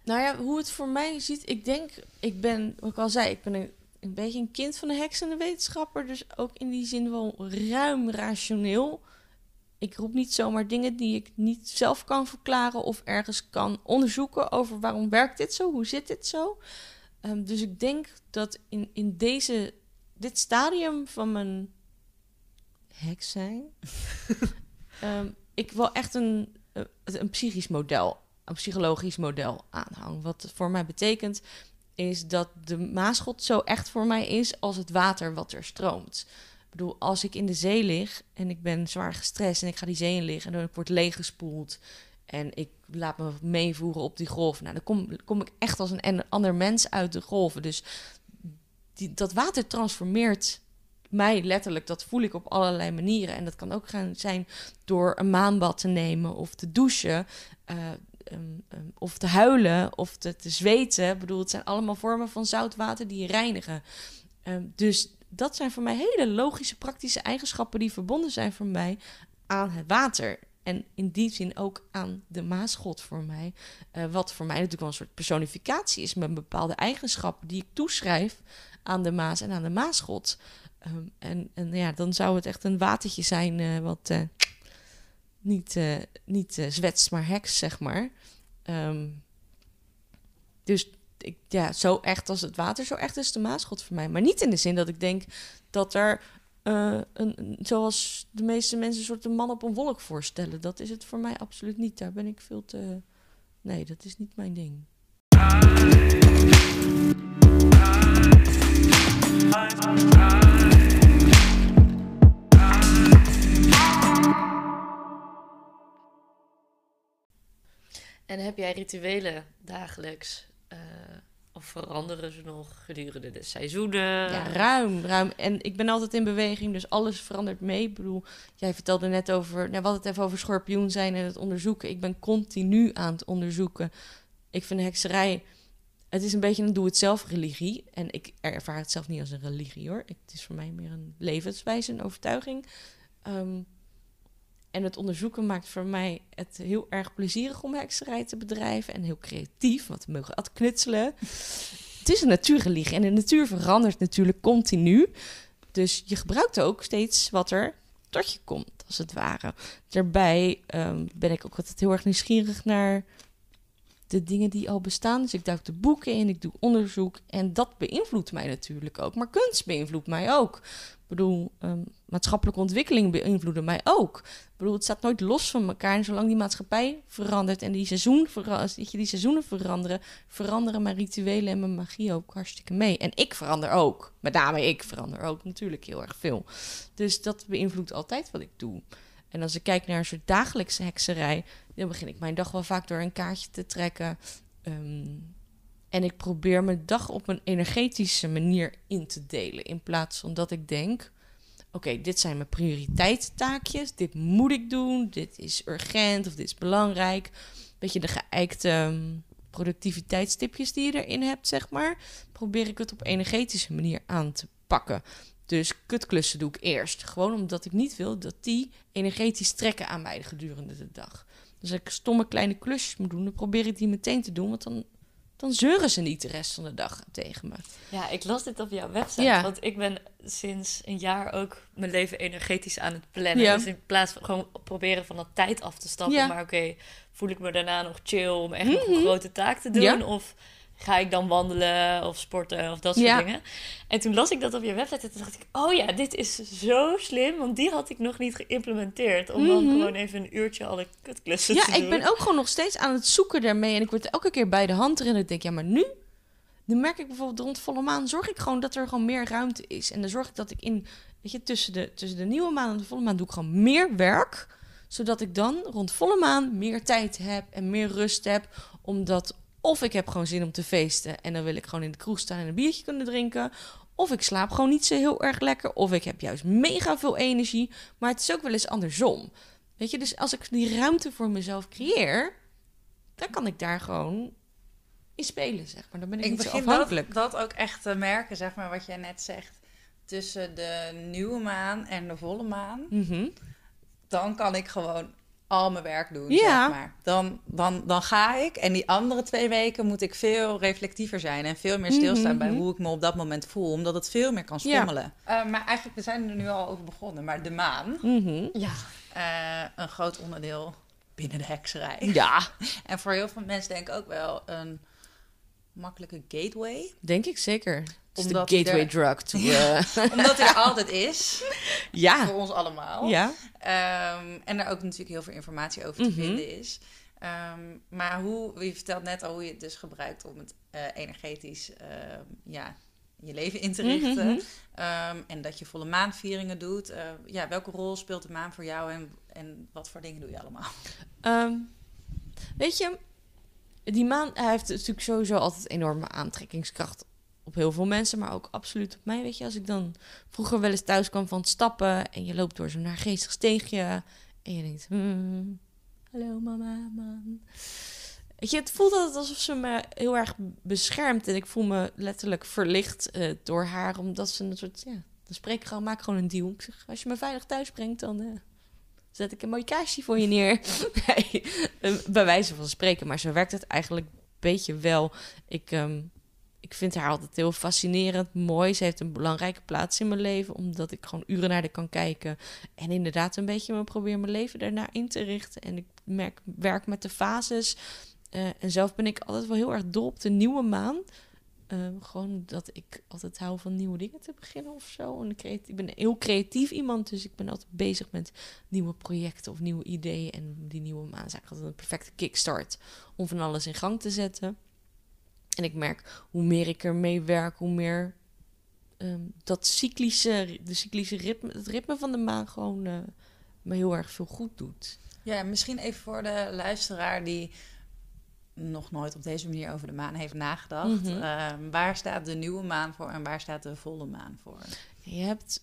Nou ja, hoe het voor mij ziet, ik denk, ik ben, wat ik al zei, ik ben een, een beetje een kind van de heks en de wetenschapper. Dus ook in die zin wel ruim rationeel. Ik roep niet zomaar dingen die ik niet zelf kan verklaren of ergens kan onderzoeken over waarom werkt dit zo, hoe zit dit zo. Ehm, dus ik denk dat in, in deze, dit stadium van mijn heks zijn, ehm, ik wel echt een, eh, een psychisch model, een psychologisch model aanhang. Wat voor mij betekent is dat de maasgod zo echt voor mij is als het water wat er stroomt. Ik bedoel, als ik in de zee lig en ik ben zwaar gestrest en ik ga die zee in liggen en dan word ik leeggespoeld en ik laat me meevoeren op die golven. Nou, dan kom, kom ik echt als een en- ander mens uit de golven. Dus die, dat water transformeert mij letterlijk. Dat voel ik op allerlei manieren. En dat kan ook gaan zijn door een maanbad te nemen of te douchen. eh, ehm, ehm, of te huilen of te, te zweten. Ik bedoel, het zijn allemaal vormen van zout water die je reinigen. Ehm, dus dat zijn voor mij hele logische, praktische eigenschappen die verbonden zijn voor mij aan het water. En in die zin ook aan de maasgod voor mij. Eh, wat voor mij natuurlijk wel een soort personificatie is met bepaalde eigenschappen die ik toeschrijf aan de maas en aan de maasgod. Ehm, en, en ja, dan zou het echt een watertje zijn eh, wat eh, niet, niet zwetst, maar heks, zeg maar. Ehm, dus ja, zo echt als het water, zo echt is de maasgod voor mij. Maar niet in de zin dat ik denk dat er, eh, een, zoals de meeste mensen, een soort een man op een wolk voorstellen. Dat is het voor mij absoluut niet. Daar ben ik veel te... Nee, dat is niet mijn ding. En heb jij rituelen dagelijks? eh, veranderen ze nog gedurende de seizoenen? Ja, ruim, ruim. En ik ben altijd in beweging, dus alles verandert mee. Ik bedoel, jij vertelde net over... Nou, hadden het even over schorpioen zijn en het onderzoeken. Ik ben continu aan het onderzoeken. Ik vind hekserij... Het is een beetje een doe-het-zelf religie. En ik ervaar het zelf niet als een religie, hoor. Het is voor mij meer een levenswijze, een overtuiging. Ehm, en het onderzoeken maakt voor mij het heel erg plezierig om hekserij te bedrijven. En heel creatief, want we mogen altijd knutselen. Het is een natuurreligie en de natuur verandert natuurlijk continu. Dus je gebruikt ook steeds wat er tot je komt, als het ware. Daarbij ehm, ben ik ook altijd heel erg nieuwsgierig naar de dingen die al bestaan. Dus ik duik de boeken in, ik doe onderzoek. En dat beïnvloedt mij natuurlijk ook. Maar kunst beïnvloedt mij ook. Ik bedoel, ehm, maatschappelijke ontwikkeling beïnvloeden mij ook. Ik bedoel, het staat nooit los van elkaar. En zolang die maatschappij verandert en die, seizoen je die seizoenen veranderen, veranderen mijn rituelen en mijn magie ook hartstikke mee. En ik verander ook. Met name ik verander ook natuurlijk heel erg veel. Dus dat beïnvloedt altijd wat ik doe. En als ik kijk naar een soort dagelijkse hekserij, dan begin ik mijn dag wel vaak door een kaartje te trekken. Ehm, en ik probeer mijn dag op een energetische manier in te delen. In plaats van dat ik denk: oké, dit zijn mijn prioriteitstaakjes. Dit moet ik doen. Dit is urgent of dit is belangrijk. Beetje de geëikte ehm, productiviteitstipjes die je erin hebt, zeg maar. Probeer ik het op energetische manier aan te pakken. Dus kutklussen doe ik eerst. Gewoon omdat ik niet wil dat die energetisch trekken aan mij gedurende de dag. Dus als ik stomme kleine klusjes moet doen, dan probeer ik die meteen te doen. Want dan dan zeuren ze niet de rest van de dag tegen me. Ja, ik las dit op jouw website. Ja. Want ik ben sinds een jaar ook mijn leven energetisch aan het plannen. Ja. Dus in plaats van gewoon proberen van dat tijd af te stappen. Ja. Maar oké, voel ik me daarna nog chill om echt nog Mhm. een grote taak te doen? Of ga ik dan wandelen of sporten of dat soort Ja. dingen? En toen las ik dat op je website en toen dacht ik... Oh ja, dit is zo slim. Want die had ik nog niet geïmplementeerd. Om dan Mhm. gewoon even een uurtje alle kutklussen Ja, te doen. ik ben ook gewoon nog steeds aan het zoeken daarmee. En ik word elke keer bij de hand erin. En ik denk, ja, maar nu... Nu merk ik bijvoorbeeld rond volle maan... zorg ik gewoon dat er gewoon meer ruimte is. En dan zorg ik dat ik in... Weet je, tussen de, tussen de nieuwe maan en de volle maan... doe ik gewoon meer werk. Zodat ik dan rond volle maan meer tijd heb... en meer rust heb. Omdat of ik heb gewoon zin om te feesten... en dan wil ik gewoon in de kroeg staan en een biertje kunnen drinken... Of ik slaap gewoon niet zo heel erg lekker. Of ik heb juist mega veel energie. Maar het is ook wel eens andersom. Weet je, dus als ik die ruimte voor mezelf creëer, dan kan ik daar gewoon in spelen, zeg maar. Dan ben ik, Ik niet zo begin afhankelijk. dat, dat ook echt te merken, zeg maar, wat jij net zegt. Tussen de nieuwe maan en de volle maan. Mhm. Dan kan ik gewoon al mijn werk doen, Ja. zeg maar. Dan, dan, dan ga ik. En die andere twee weken moet ik veel reflectiever zijn. En veel meer stilstaan bij Mhm. hoe ik me op dat moment voel. Omdat het veel meer kan Ja. schommelen. Eh, maar eigenlijk, we zijn er nu al over begonnen. Maar de maan, Mhm. Ja, eh, een groot onderdeel binnen de hekserij. Ja, En voor heel veel mensen denk ik ook wel een makkelijke gateway. denk ik zeker. Omdat de gateway er- drug to... eh, Omdat hij er altijd is. ja, Voor ons allemaal. ja. Ehm, en er ook natuurlijk heel veel informatie over te Mhm. vinden is. Ehm, maar hoe, je vertelt net al hoe je het dus gebruikt om het eh, energetisch ehm, ja, je leven in te richten. Mhm. En dat je volle maanvieringen doet. Eh, ja, welke rol speelt de maan voor jou en, en wat voor dingen doe je allemaal? Weet je, die maan hij heeft natuurlijk sowieso altijd enorme aantrekkingskracht op heel veel mensen, maar ook absoluut op mij. Weet je, als ik dan vroeger wel eens thuis kwam van het stappen en je loopt door zo'n naargeestig steegje en je denkt, hmm, hallo mama, maan. Weet je, het voelt altijd alsof ze me heel erg beschermt en ik voel me letterlijk verlicht eh, door haar, omdat ze een soort, ja, dan spreek ik gewoon, maak gewoon een deal. Ik zeg, als je me veilig thuis brengt, dan... eh, zet ik een mooi kaarsje voor je neer. nee, eh, bij wijze van spreken. Maar zo werkt het eigenlijk een beetje wel. Ik, ehm, ik vind haar altijd heel fascinerend, mooi. Ze heeft een belangrijke plaats in mijn leven, omdat ik gewoon uren naar haar kan kijken. En inderdaad een beetje me probeer mijn leven daarna in te richten. En ik merk, werk met de fases. Eh, en zelf ben ik altijd wel heel erg dol op de nieuwe maan. Ehm, gewoon dat ik altijd hou van nieuwe dingen te beginnen of zo. En ik ben heel creatief iemand, dus ik ben altijd bezig met nieuwe projecten of nieuwe ideeën. En die nieuwe maan is eigenlijk altijd een perfecte kickstart om van alles in gang te zetten. En ik merk hoe meer ik ermee werk, hoe meer ehm, dat cyclische, de cyclische ritme, het ritme van de maan gewoon eh, me heel erg veel goed doet. Ja, misschien even voor de luisteraar die nog nooit op deze manier over de maan heeft nagedacht. Mhm. Ehm, waar staat de nieuwe maan voor en waar staat de volle maan voor? Je hebt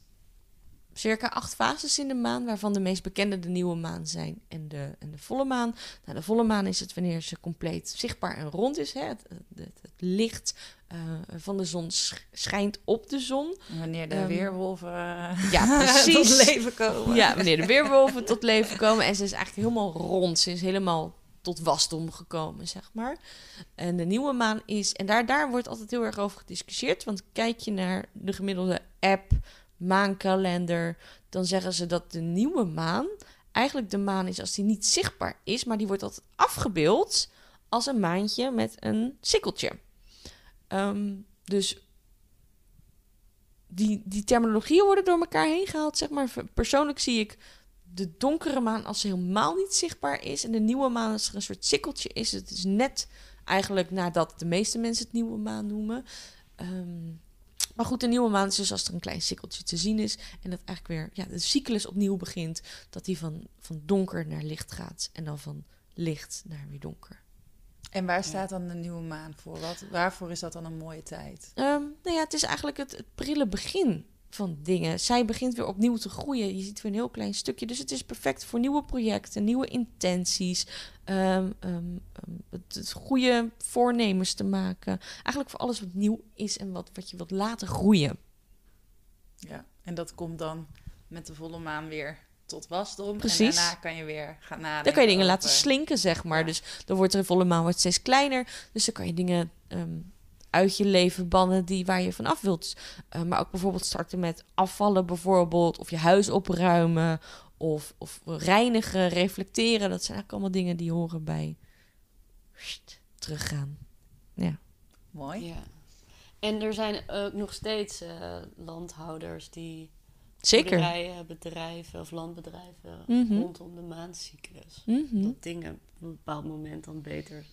circa acht fases in de maan, waarvan de meest bekende de nieuwe maan zijn en de, en de volle maan. Nou, de volle maan is het wanneer ze compleet zichtbaar en rond is. Hè? Het, het, het licht eh, van de zon sch- schijnt op de zon. Wanneer de Ehm, weerwolven eh, Ja, precies. tot leven komen. Ja, wanneer de weerwolven tot leven komen. En ze is eigenlijk helemaal rond. Ze is helemaal tot wasdom gekomen, zeg maar. En de nieuwe maan is... En daar, daar wordt altijd heel erg over gediscussieerd. Want kijk je naar de gemiddelde app, maankalender... dan zeggen ze dat de nieuwe maan eigenlijk de maan is als die niet zichtbaar is... maar die wordt altijd afgebeeld als een maantje met een sikkeltje. Ehm, dus die, die terminologieën worden door elkaar heen gehaald, zeg maar. Persoonlijk zie ik de donkere maan als ze helemaal niet zichtbaar is. En de nieuwe maan als er een soort sikkeltje is. Het is net eigenlijk nadat de meeste mensen het nieuwe maan noemen. Ehm, maar goed, de nieuwe maan is dus als er een klein sikkeltje te zien is. En dat eigenlijk weer ja, de cyclus opnieuw begint. Dat die van, van donker naar licht gaat. En dan van licht naar weer donker. En waar staat dan de nieuwe maan voor? Wat, waarvoor is dat dan een mooie tijd? Ehm, nou ja, het is eigenlijk het, het prille begin van dingen. Zij begint weer opnieuw te groeien. Je ziet weer een heel klein stukje. Dus het is perfect voor nieuwe projecten, nieuwe intenties. ehm, ehm, ehm, het, het goede voornemens te maken. Eigenlijk voor alles wat nieuw is en wat, wat je wilt laten groeien. Ja, en dat komt dan met de volle maan weer tot wasdom. Precies. En daarna kan je weer gaan nadenken. Dan kan je dingen laten slinken, zeg maar. Ja. Dus dan wordt de volle maan wordt steeds kleiner. Dus dan kan je dingen uit je leven bannen die, waar je vanaf wilt. Eh, maar ook bijvoorbeeld starten met afvallen bijvoorbeeld. Of je huis opruimen. Of, of reinigen, reflecteren. Dat zijn eigenlijk allemaal dingen die horen bij sst, teruggaan. Mooi. Ja. En er zijn ook nog steeds eh, landhouders die Zeker. boerderijen, bedrijven of landbedrijven Mhm. rondom de maandcyclus. Mhm. Dat dingen op een bepaald moment dan beter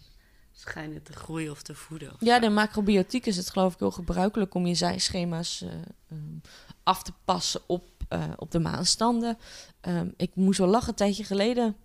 schijnen te groeien of te voeden. of Ja, zo. de macrobiotiek is het geloof ik heel gebruikelijk om je zijschema's ehm, af te passen op, eh, op de maanstanden. Ehm, ik moest wel lachen een tijdje geleden.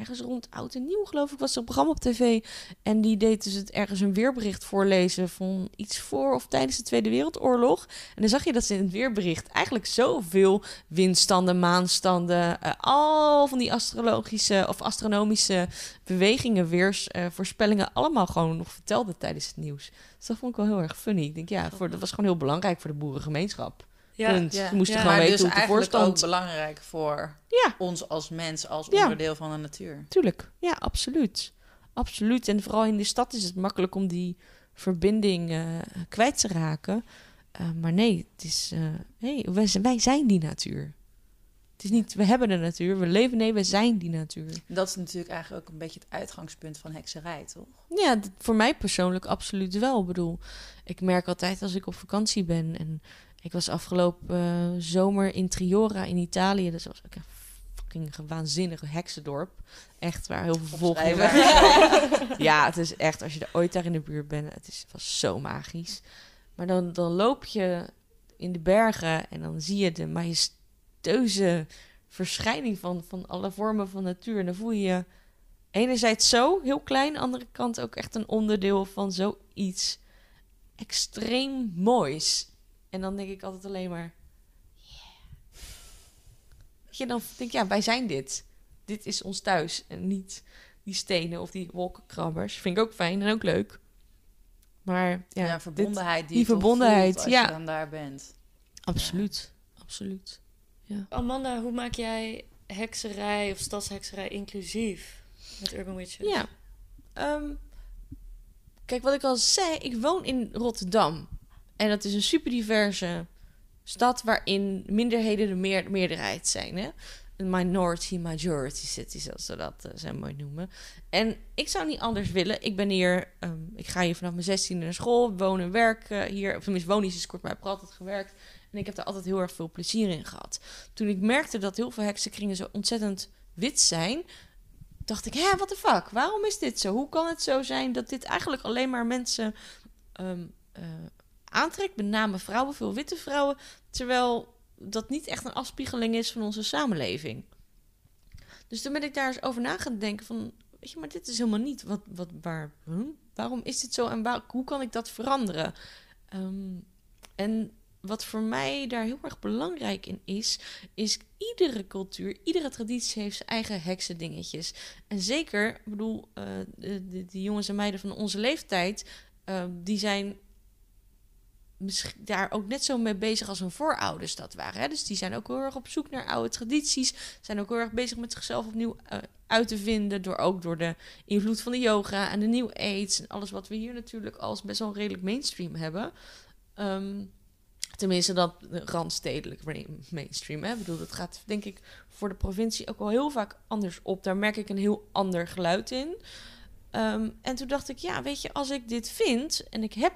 Ergens rond oud en nieuw, geloof ik, was er een programma op tv. En die deed dus het ergens een weerbericht voorlezen van iets voor of tijdens de Tweede Wereldoorlog. En dan zag je dat ze in het weerbericht eigenlijk zoveel windstanden, maanstanden, eh, al van die astrologische of astronomische bewegingen, weersvoorspellingen, allemaal gewoon nog vertelde tijdens het nieuws. Dus dat vond ik wel heel erg funny. Ik denk, ja, voor, dat was gewoon heel belangrijk voor de boerengemeenschap. Ja, Punt. ja. Ze moesten Ja. gewoon Maar weten dus hoe het ervoor ook belangrijk voor Ja. ons als mens, als Ja. onderdeel van de natuur. Tuurlijk, ja, absoluut. Absoluut. En vooral in de stad is het makkelijk om die verbinding eh, kwijt te raken. Eh, maar nee, het is, eh, hey, wij, zijn- wij zijn die natuur. Het is niet, we hebben de natuur, we leven, nee, we zijn die natuur. Dat is natuurlijk eigenlijk ook een beetje het uitgangspunt van hekserij, toch? Ja, voor mij persoonlijk absoluut wel. Ik bedoel, ik merk altijd als ik op vakantie ben. En ik was afgelopen eh, zomer in Triora in Italië. Dat was ook een fucking waanzinnig heksendorp. Echt waar heel veel. Opschrijven. Ja, het is echt, als je er ooit daar in de buurt bent, het, is, het was zo magisch. Maar dan, dan loop je in de bergen en dan zie je de majestueuze verschijning van, van alle vormen van natuur. En dan voel je je enerzijds zo heel klein, andere kant ook echt een onderdeel van zoiets extreem moois. En dan denk ik altijd alleen maar, yeah. Je, dan denk ik, ja, wij zijn dit. Dit is ons thuis en niet die stenen of die wolkenkrabbers. Vind ik ook fijn en ook leuk. Maar ja, Ja, dit- verbondenheid die, verbondenheid, voelt als ja. je dan daar bent. absoluut, absoluut. Amanda, hoe maak jij hekserij of stadshekserij inclusief met Urban Witches? Ja. Ehm, kijk, wat ik al zei, ik woon in Rotterdam. En dat is een super diverse stad waarin minderheden de meer, meerderheid zijn. Hè? Een minority majority city, zoals ze dat zo mooi noemen. En ik zou niet anders willen. Ik ben hier, ehm, ik ga hier vanaf mijn 16e naar school, woon en werk eh, hier. Of tenminste, woon is dus kort, maar ik heb er altijd gewerkt. En ik heb daar altijd heel erg veel plezier in gehad. Toen ik merkte dat heel veel heksenkringen zo ontzettend wit zijn, dacht ik, hè, what the fuck? Waarom is dit zo? Hoe kan het zo zijn dat dit eigenlijk alleen maar mensen ehm, eh, aantrekt? Met name vrouwen, veel witte vrouwen. Terwijl dat niet echt een afspiegeling is van onze samenleving. Dus toen ben ik daar eens over na gaan denken van... Weet je, maar dit is helemaal niet wat, wat, waar... huh? Waarom is dit zo en hoe kan ik dat veranderen? Ehm, en wat voor mij daar heel erg belangrijk in is... is iedere cultuur, iedere traditie heeft zijn eigen heksendingetjes. En zeker, ik bedoel, eh, de, jongens en meiden van onze leeftijd... eh, die zijn misschien daar ook net zo mee bezig als hun voorouders dat waren. Hè? Dus die zijn ook heel erg op zoek naar oude tradities. Zijn ook heel erg bezig met zichzelf opnieuw eh, uit te vinden. Door ook door de invloed van de yoga en de New Age. En alles wat we hier natuurlijk als best wel redelijk mainstream hebben. Ehm, tenminste, dat eh, randstedelijk ma- mainstream. Hè? Ik bedoel, dat gaat denk ik voor de provincie ook wel heel vaak anders op. Daar merk ik een heel ander geluid in. Ehm, en toen dacht ik, ja, weet je, als ik dit vind en ik heb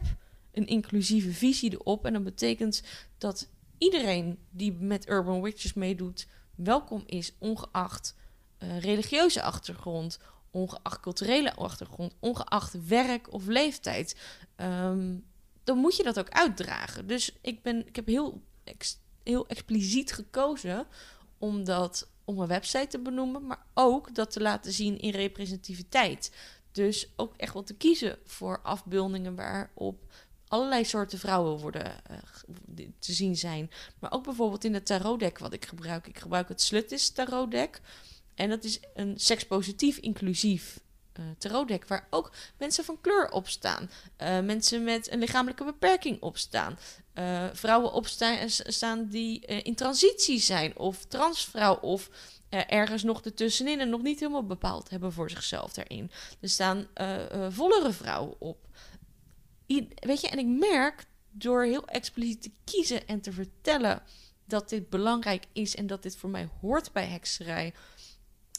een inclusieve visie erop. En dat betekent dat iedereen die met Urban Witches meedoet, welkom is, ongeacht eh, religieuze achtergrond, ongeacht culturele achtergrond, ongeacht werk of leeftijd. Ehm, dan moet je dat ook uitdragen. Dus ik, ben, ik heb heel, ex- heel expliciet gekozen om dat op mijn website te benoemen, maar ook dat te laten zien in representativiteit. Dus ook echt wel te kiezen voor afbeeldingen waarop allerlei soorten vrouwen worden eh, te zien zijn. Maar ook bijvoorbeeld in het tarotdeck wat ik gebruik. Ik gebruik het Slutis tarotdeck. En dat is een sekspositief inclusief uh, tarotdek waar ook mensen van kleur op staan. Uh, mensen met een lichamelijke beperking opstaan. Uh, vrouwen opstaan staan die in transitie zijn. Of transvrouw of ergens nog ertussenin en nog niet helemaal bepaald hebben voor zichzelf daarin. Er staan vollere vrouwen op. Weet je, en ik merk door heel expliciet te kiezen en te vertellen dat dit belangrijk is en dat dit voor mij hoort bij hekserij,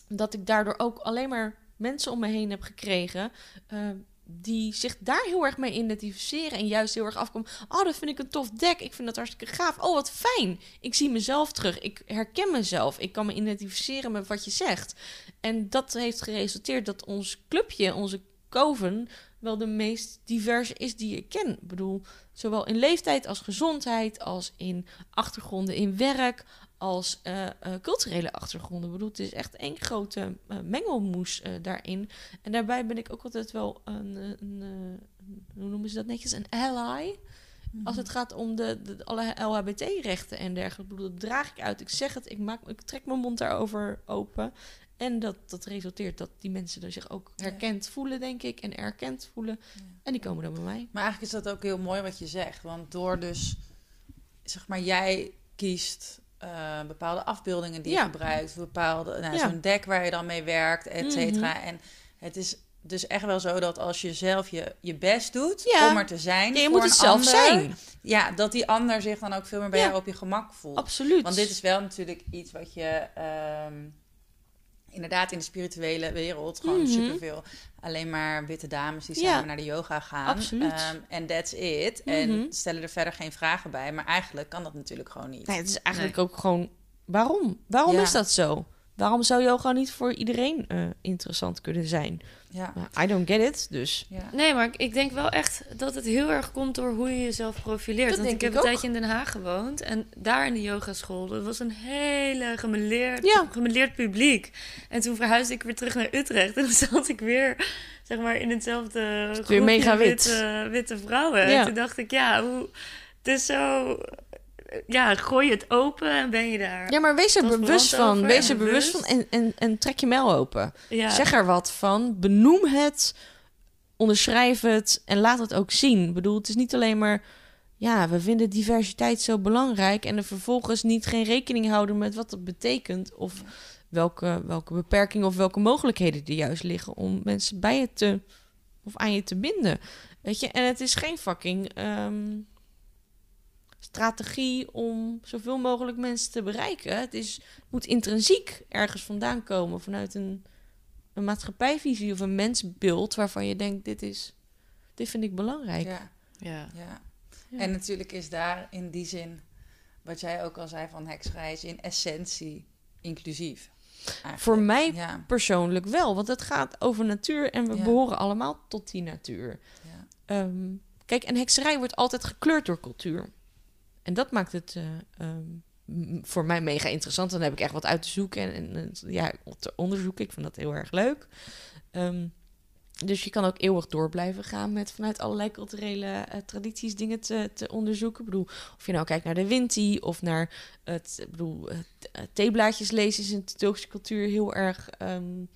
dat ik daardoor ook alleen maar mensen om me heen heb gekregen. Uh, die zich daar heel erg mee identificeren en juist heel erg afkomen. Oh, dat vind ik een tof dek. Ik vind dat hartstikke gaaf. Oh, wat fijn. Ik zie mezelf terug. Ik herken mezelf. Ik kan me identificeren met wat je zegt. En dat heeft geresulteerd dat ons clubje, onze Coven, wel de meest diverse is die ik ken. Ik bedoel, zowel in leeftijd als gezondheid, als in achtergronden in werk, als uh, uh, culturele achtergronden. Ik bedoel, het is echt één grote uh, mengelmoes daarin. En daarbij ben ik ook altijd wel een, een hoe noemen ze dat netjes, een ally. Als het gaat om de, de alle LHBT-rechten en dergelijke. Ik bedoel, dat draag ik uit. Ik zeg het, ik, maak, ik trek mijn mond daarover open. En dat, dat resulteert dat die mensen er zich ook herkend voelen, denk ik. En erkend voelen. En die komen dan bij mij. Maar eigenlijk is dat ook heel mooi wat je zegt. Want door dus, zeg maar, jij kiest uh, bepaalde afbeeldingen die je gebruikt. Bepaalde, nou, zo'n deck waar je dan mee werkt, et cetera. Mhm. En het is dus echt wel zo dat als je zelf je, je best doet om er te zijn. Ja, je moet het zelf zijn. Ja, dat die ander zich dan ook veel meer bij jou op je gemak voelt. Absoluut. Want dit is wel natuurlijk iets wat je. Um, inderdaad in de spirituele wereld gewoon mm -hmm. superveel. Alleen maar witte dames die samen naar de yoga gaan. Um, en that's it. En mhm. stellen er verder geen vragen bij. Maar eigenlijk kan dat natuurlijk gewoon niet. Nee, het is eigenlijk ook gewoon... Waarom? Waarom is dat zo? Waarom zou yoga niet voor iedereen uh, interessant kunnen zijn? Ja. I don't get it, dus. Ja. Nee, maar ik denk wel echt dat het heel erg komt door hoe je jezelf profileert. Dat Want ik heb ik een tijdje in Den Haag gewoond en daar in de yogaschool, dat was een hele gemeleerd, ja. gemeleerd publiek. En toen verhuisde ik weer terug naar Utrecht en dan zat ik weer, zeg maar, in hetzelfde groepje mega wit. witte, witte vrouwen. Ja. En toen dacht ik, ja, hoe, het is zo ja, gooi het open en ben je daar. Ja, maar wees er bewust van. Wees er bewust van en, en, en trek je mail open. Zeg er wat van. Benoem het. Onderschrijf het. En laat het ook zien. Ik bedoel, het is niet alleen maar... Ja, we vinden diversiteit zo belangrijk. En er vervolgens niet geen rekening houden met wat dat betekent. Of welke, welke beperkingen of welke mogelijkheden er juist liggen om mensen bij je te... Of aan je te binden. Weet je, en het is geen fucking... Ehm, strategie om zoveel mogelijk mensen te bereiken. Het, is, moet intrinsiek ergens vandaan komen, vanuit een, een maatschappijvisie of een mensbeeld waarvan je denkt: dit, is, dit vind ik belangrijk. Ja. Ja. ja. En natuurlijk is daar in die zin, wat jij ook al zei van heksreis, in essentie inclusief. Voor mij persoonlijk wel, want het gaat over natuur en we behoren allemaal tot die natuur. Um, kijk, en hekserij wordt altijd gekleurd door cultuur. En dat maakt het uh, um, voor mij mega interessant. Dan heb ik echt wat uit te zoeken en, en ja, te onderzoeken. Ik vind dat heel erg leuk. Um, dus je kan ook eeuwig door blijven gaan met vanuit allerlei culturele uh, tradities dingen te, te onderzoeken. Ik bedoel, of je nou kijkt naar de Winti of naar het, ik bedoel, uh, theeblaadjes lezen is in de Turkse cultuur heel erg um,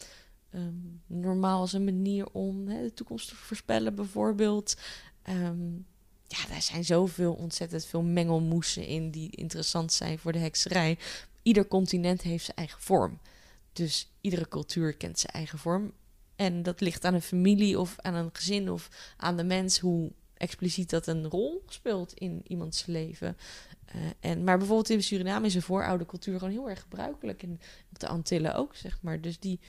normaal als een manier om hè, de toekomst te voorspellen, bijvoorbeeld. Um, ja, daar zijn zoveel ontzettend veel mengelmoesen in die interessant zijn voor de hekserij. Ieder continent heeft zijn eigen vorm. Dus iedere cultuur kent zijn eigen vorm. En dat ligt aan een familie of aan een gezin of aan de mens hoe expliciet dat een rol speelt in iemands leven. Uh, en, maar bijvoorbeeld in Suriname is een vooroude cultuur gewoon heel erg gebruikelijk. En op de Antillen ook, zeg maar. Dus die,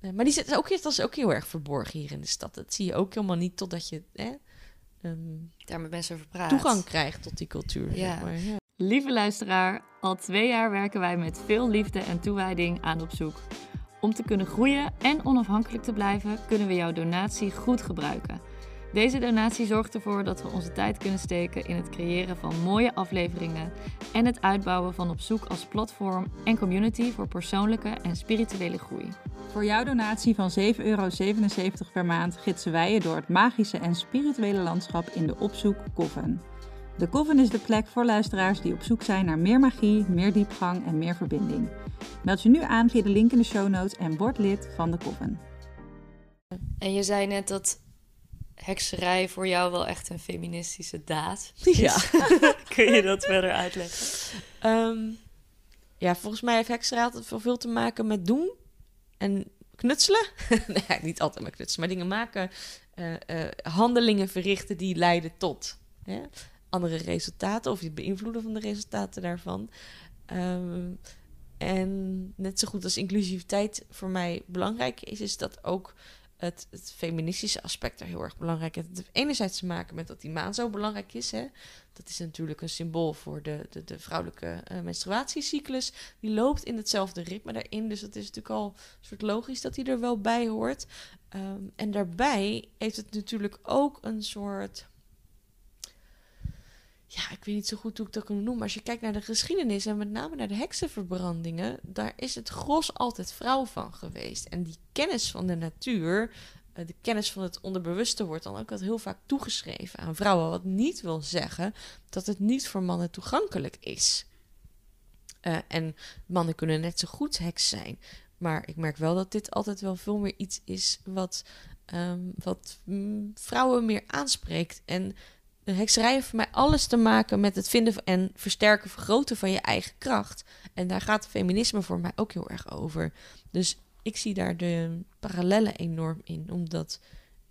uh, maar die zit ook, dat is ook heel erg verborgen hier in de stad. Dat zie je ook helemaal niet totdat je um, daar met mensen over praat. toegang krijgt tot die cultuur. Ja. Zeg maar, ja. Lieve luisteraar, al twee jaar werken wij met veel liefde en toewijding aan op zoek. Om te kunnen groeien en onafhankelijk te blijven, kunnen we jouw donatie goed gebruiken. Deze donatie zorgt ervoor dat we onze tijd kunnen steken in het creëren van mooie afleveringen en het uitbouwen van Op Zoek als platform en community voor persoonlijke en spirituele groei. Voor jouw donatie van 7,77 euro per maand gidsen wij je door het magische en spirituele landschap in de Opzoek Coven. De Coven is de plek voor luisteraars die op zoek zijn naar meer magie, meer diepgang en meer verbinding. Meld je nu aan via de link in de show notes en word lid van de Coven. En je zei net dat hekserij voor jou wel echt een feministische daad Ja. Kun je dat verder uitleggen? Ehm, ja, volgens mij heeft hekserij altijd veel, veel te maken met doen en knutselen. nee, niet altijd met knutselen, maar dingen maken. eh, eh, handelingen verrichten die leiden tot hè, andere resultaten of het beïnvloeden van de resultaten daarvan. Ehm, en net zo goed als inclusiviteit voor mij belangrijk is, is dat ook het, feministische aspect er heel erg belangrijk. Het heeft enerzijds te maken met dat die maan zo belangrijk is. Hè? Dat is natuurlijk een symbool voor de, de, de vrouwelijke eh, menstruatiecyclus. Die loopt in hetzelfde ritme daarin. Dus het is natuurlijk al een soort logisch dat die er wel bij hoort. Ehm, en daarbij heeft het natuurlijk ook een soort. Ja, ik weet niet zo goed hoe ik dat kan noemen. Maar als je kijkt naar de geschiedenis en met name naar de heksenverbrandingen, daar is het gros altijd vrouw van geweest. En die kennis van de natuur, eh, de kennis van het onderbewuste, wordt dan ook altijd heel vaak toegeschreven aan vrouwen. Wat niet wil zeggen dat het niet voor mannen toegankelijk is. Eh, en mannen kunnen net zo goed heks zijn. Maar ik merk wel dat dit altijd wel veel meer iets is wat, ehm, wat mm, vrouwen meer aanspreekt. En hekserij heeft voor mij alles te maken met het vinden en versterken, vergroten van je eigen kracht. En daar gaat feminisme voor mij ook heel erg over. Dus ik zie daar de parallellen enorm in, omdat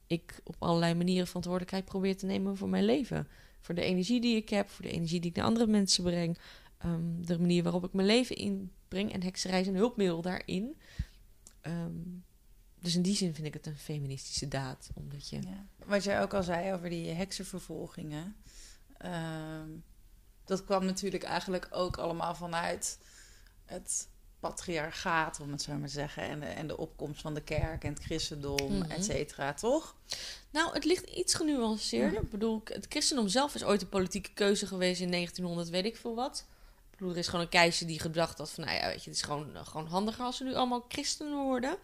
ik op allerlei manieren verantwoordelijkheid probeer te nemen voor mijn leven. Voor de energie die ik heb, voor de energie die ik naar andere mensen breng, ehm, de manier waarop ik mijn leven inbreng. En hekserij is een hulpmiddel daarin. Ehm, dus in die zin vind ik het een feministische daad, omdat je... Ja. Wat jij ook al zei over die heksenvervolgingen. ehm, dat kwam natuurlijk eigenlijk ook allemaal vanuit het patriarchaat, om het zo maar te zeggen. En de, en de opkomst van de kerk en het christendom, Mhm. et cetera, toch? Nou, het ligt iets genuanceerder. Ik bedoel, het christendom zelf is ooit een politieke keuze geweest in 1900, weet ik veel wat. Ik bedoel, er is gewoon een keizer die gedacht had van, nou ja, weet je, het is gewoon, gewoon handiger als we nu allemaal christenen worden.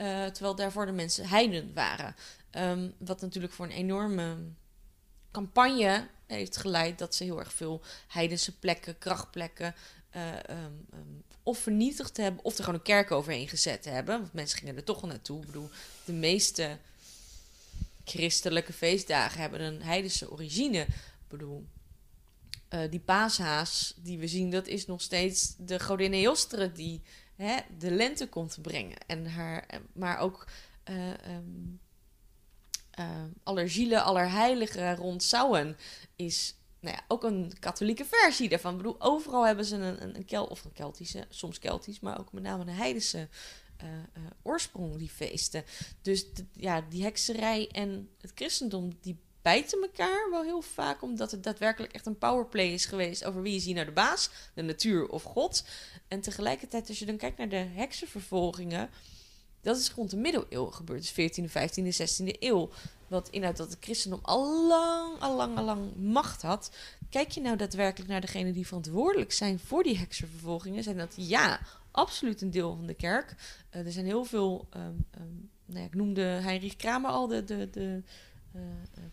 Eh, terwijl daarvoor de mensen heiden waren. Ehm, wat natuurlijk voor een enorme campagne heeft geleid dat ze heel erg veel heidense plekken, krachtplekken, eh, ehm, ehm, of vernietigd hebben, of er gewoon een kerk overheen gezet hebben. Want mensen gingen er toch wel naartoe. Ik bedoel, de meeste christelijke feestdagen hebben een heidense origine. Ik bedoel, eh, die paashaas die we zien, dat is nog steeds de godin Eostre die de lente komt brengen. En haar, eh, maar ook ehm eh, allergielen, allerheiligen rond Samhain is nou ja, ook een katholieke versie daarvan. Ik bedoel, overal hebben ze een, een, Kel of een Keltische, soms Keltisch, maar ook met name een heidense oorsprong, die feesten. Dus ja, die hekserij en het christendom, die bijten elkaar wel heel vaak, omdat het daadwerkelijk echt een powerplay is geweest over wie is hier nou de baas, de natuur of God. En tegelijkertijd, als je dan kijkt naar de heksenvervolgingen, dat is rond de middeleeuwen gebeurd, dus 14e, 15e, 16e eeuw. Wat inhoudt dat het christendom al lang, al lang, al lang macht had. Kijk je nou daadwerkelijk naar degenen die verantwoordelijk zijn voor die heksenvervolgingen, zijn dat ja, absoluut een deel van de kerk. Eh, er zijn heel veel, ehm, nou ja, ik noemde Heinrich Kramer al, de, de, de eh,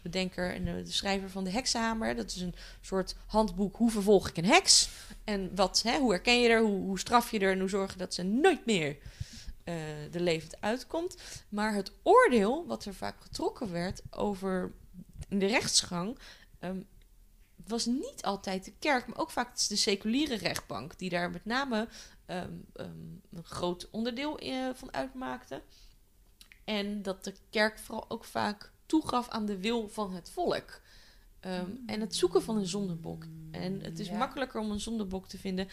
bedenker en de, schrijver van de heksenhamer. Dat is een soort handboek, hoe vervolg ik een heks? En wat, hè, hoe herken je er, hoe, straf je er en hoe zorg je dat ze nooit meer eh de levend uitkomt. Maar het oordeel, wat er vaak getrokken werd over de rechtsgang, ehm, was niet altijd de kerk, maar ook vaak de seculiere rechtbank, die daar met name ehm, ehm, een groot onderdeel eh, van uitmaakte. En dat de kerk vooral ook vaak toegaf aan de wil van het volk. Ehm, en het zoeken van een zondebok. En het is Ja. makkelijker om een zondebok te vinden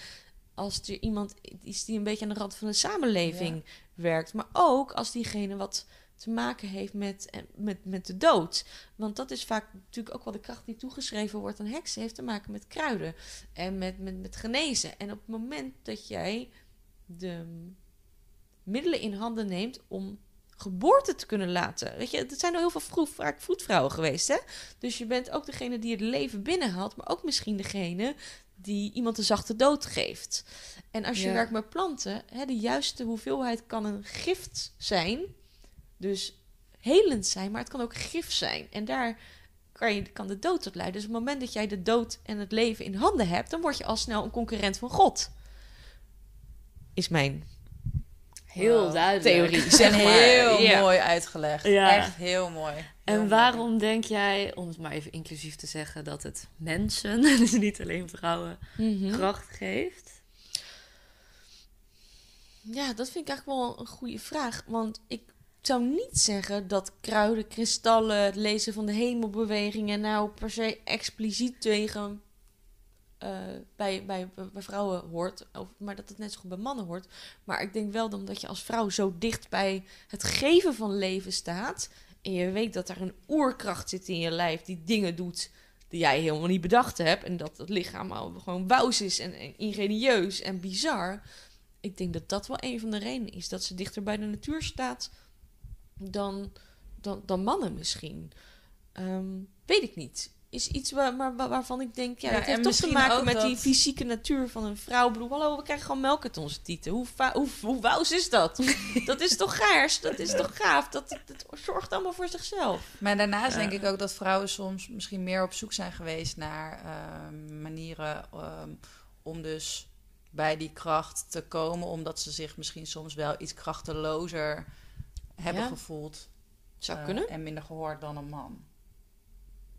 als er iemand is die een beetje aan de rand van de samenleving werkt. Maar ook als diegene wat te maken heeft met, eh, met, met de dood. Want dat is vaak natuurlijk ook wel de kracht die toegeschreven wordt aan heksen. Heeft te maken met kruiden en met, met, met genezen. En op het moment dat jij de middelen in handen neemt om geboorte te kunnen laten. Weet je, het zijn al heel veel vroeg, vaak vroedvrouwen geweest, hè? Dus je bent ook degene die het leven binnenhaalt, maar ook misschien degene die iemand een zachte dood geeft. En als je Ja. werkt met planten, hè, de juiste hoeveelheid kan een gift zijn. Dus helend zijn, maar het kan ook gif zijn. En daar kan, je, kan de dood tot leiden. Dus op het moment dat jij de dood en het leven in handen hebt, dan word je al snel een concurrent van God. Is mijn Heel duidelijk. theorie, zeg maar. heel Ja. mooi uitgelegd. Ja. Echt heel mooi. Heel En mooi. waarom denk jij, om het maar even inclusief te zeggen, dat het mensen, dus niet alleen vrouwen, Mhm. kracht geeft? Ja, dat vind ik eigenlijk wel een goede vraag. Want ik zou niet zeggen dat kruiden, kristallen, het lezen van de hemelbewegingen nou per se expliciet tegen eh, bij, bij, bij vrouwen hoort. Of, maar dat het net zo goed bij mannen hoort. Maar ik denk wel dan dat je als vrouw zo dicht bij het geven van leven staat. En je weet dat er een oerkracht zit in je lijf die dingen doet die jij helemaal niet bedacht hebt. En dat het lichaam al gewoon wous is en, en ingenieus en bizar. Ik denk dat dat wel een van de redenen is. Dat ze dichter bij de natuur staat dan, dan, dan mannen misschien. Ehm, weet ik niet. Is iets waar, maar, waar- waarvan ik denk, ja, Ja, dat heeft toch te maken met die fysieke natuur van een vrouw. Ik bedoel, hallo, we krijgen gewoon melk uit onze tieten. Hoe, hoe, hoe is dat? dat is toch gaars? Dat is toch gaaf? Dat, dat, zorgt allemaal voor zichzelf. Maar daarnaast Ja. denk ik ook dat vrouwen soms misschien meer op zoek zijn geweest naar ehm, manieren ehm, om dus bij die kracht te komen, omdat ze zich misschien soms wel iets krachtelozer hebben Ja. gevoeld. Zou eh, kunnen. En minder gehoord dan een man.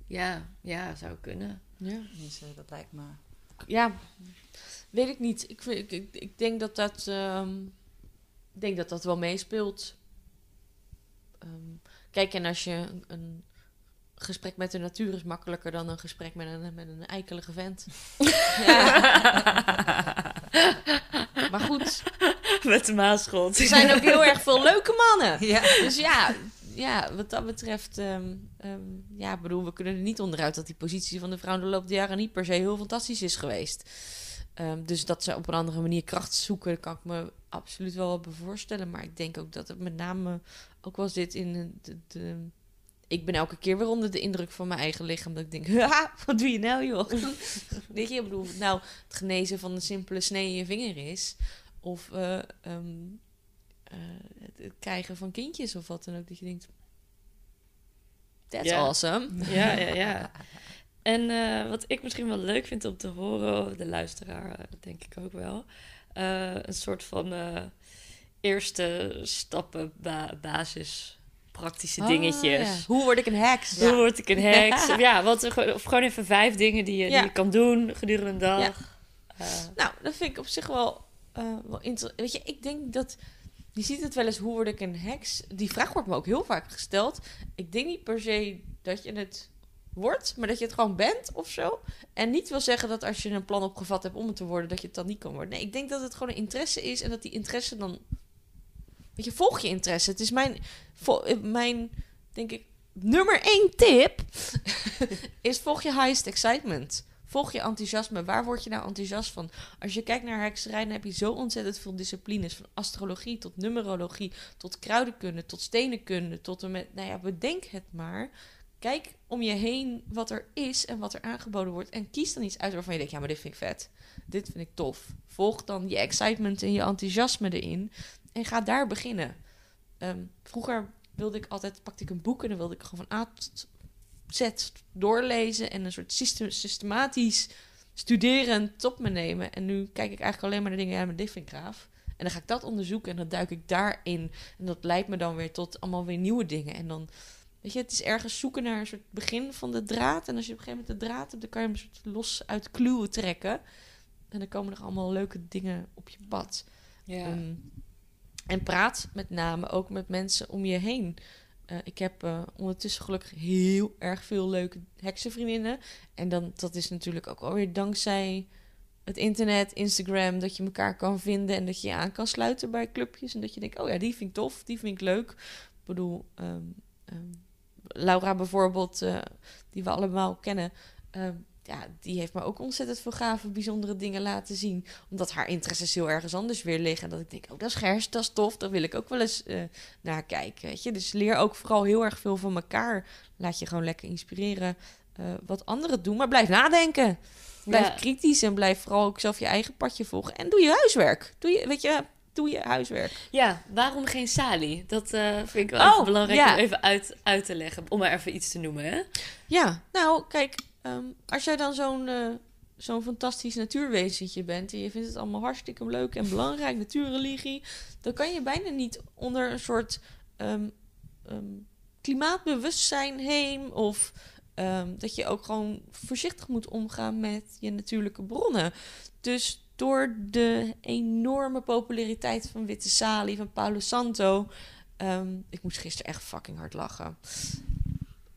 Ja, ja, zou kunnen. Ja. Tenminste, dat lijkt me. ja, weet ik niet. Ik, vind- ik, ik, ik denk dat dat, ehm, ik denk dat dat wel meespeelt. Ehm, kijk, en als je een, een gesprek met de natuur is makkelijker dan een gesprek met een, met een eikelige vent. maar goed, Met de Maasgrond. er zijn ook heel erg veel leuke mannen. Ja. Dus ja, ja wat dat betreft, ehm, ehm, ja, bedoel, we kunnen er niet onderuit dat die positie van de vrouw de loop der jaren niet per se heel fantastisch is geweest. Ehm, dus dat ze op een andere manier kracht zoeken, kan ik me absoluut wel wat bij voorstellen. Maar ik denk ook dat het met name ook wel zit in de, ik ben elke keer weer onder de indruk van mijn eigen lichaam. Dat ik denk, wat doe je nou, joh? Weet je, ik bedoel, nou het genezen van een simpele snee in je vinger is. Of eh, ehm, eh, het krijgen van kindjes of wat dan ook. Dat je denkt, that's awesome. Ja, ja, ja. En eh, wat ik misschien wel leuk vind om te horen, de luisteraar eh, denk ik ook wel, eh, een soort van eerste stappen, ba- basis, praktische Ah, dingetjes. ja. Hoe word ik een heks? Hoe word ik een heks? Ja, wat, of gewoon even vijf dingen die je, Ja. die je kan doen gedurende een dag. Nou, dat vind ik op zich wel, wel interessant. Weet je, ik denk dat... Je ziet het wel eens, hoe word ik een heks? Die vraag wordt me ook heel vaak gesteld. Ik denk niet per se dat je het wordt, maar dat je het gewoon bent of zo. En niet wil zeggen dat als je een plan opgevat hebt om het te worden, dat je het dan niet kan worden. Nee, ik denk dat het gewoon een interesse is en dat die interesse dan... Weet je, volg je interesse. Het is mijn, mijn denk ik, nummer één tip is volg je highest excitement. Volg je enthousiasme. Waar word je nou enthousiast van? Als je kijkt naar hekserij, dan heb je zo ontzettend veel disciplines. Van astrologie tot numerologie, tot kruidenkunde, tot stenenkunde, tot en met... Nou ja, bedenk het maar. Kijk om je heen wat er is en wat er aangeboden wordt. En kies dan iets uit waarvan je denkt, ja, maar dit vind ik vet. Dit vind ik tof. Volg dan je excitement en je enthousiasme erin. En ga daar beginnen. Ehm, vroeger wilde ik altijd, pakte ik een boek en dan wilde ik gewoon van A Z doorlezen en een soort system, systematisch studeren tot me nemen. En nu kijk ik eigenlijk alleen maar naar dingen, ja, maar dit vind ik gaaf. En dan ga ik dat onderzoeken en dan duik ik daarin. En dat leidt me dan weer tot allemaal weer nieuwe dingen. En dan, weet je, het is ergens zoeken naar een soort begin van de draad. En als je op een gegeven moment de draad hebt, dan kan je hem een soort los uit kluwen trekken. En dan komen er allemaal leuke dingen op je pad. ja. Ehm, en praat met name ook met mensen om je heen. Eh, ik heb eh, ondertussen gelukkig heel erg veel leuke heksenvriendinnen. En dan, dat is natuurlijk ook alweer dankzij het internet, Instagram, dat je elkaar kan vinden en dat je je aan kan sluiten bij clubjes. En dat je denkt, oh ja, die vind ik tof, die vind ik leuk. Ik bedoel, ehm, ehm, Laura bijvoorbeeld, eh, die we allemaal kennen. ehm, ja, die heeft me ook ontzettend veel gave, bijzondere dingen laten zien omdat haar interesses heel ergens anders weer liggen. En dat ik denk, oh, dat is gers, dat is tof. Daar wil ik ook wel eens eh, naar kijken, weet je. Dus leer ook vooral heel erg veel van elkaar. Laat je gewoon lekker inspireren eh, wat anderen doen. Maar blijf nadenken. Blijf Ja. kritisch en blijf vooral ook zelf je eigen padje volgen. En doe je huiswerk. Doe je, weet je, doe je huiswerk. Ja, waarom geen Sali? Dat eh, vind ik wel Oh, belangrijk ja. om even uit, uit te leggen. Om maar even iets te noemen, hè? Ja, nou, kijk, ehm, als jij dan zo'n eh, zo'n fantastisch natuurwezentje bent en je vindt het allemaal hartstikke leuk en belangrijk, natuurreligie, dan kan je bijna niet onder een soort ehm, ehm, klimaatbewustzijn heen of dat je ook gewoon voorzichtig moet omgaan met je natuurlijke bronnen. Dus door de enorme populariteit van Witte Sali, van Paulo Santo, ik moest gisteren echt fucking hard lachen.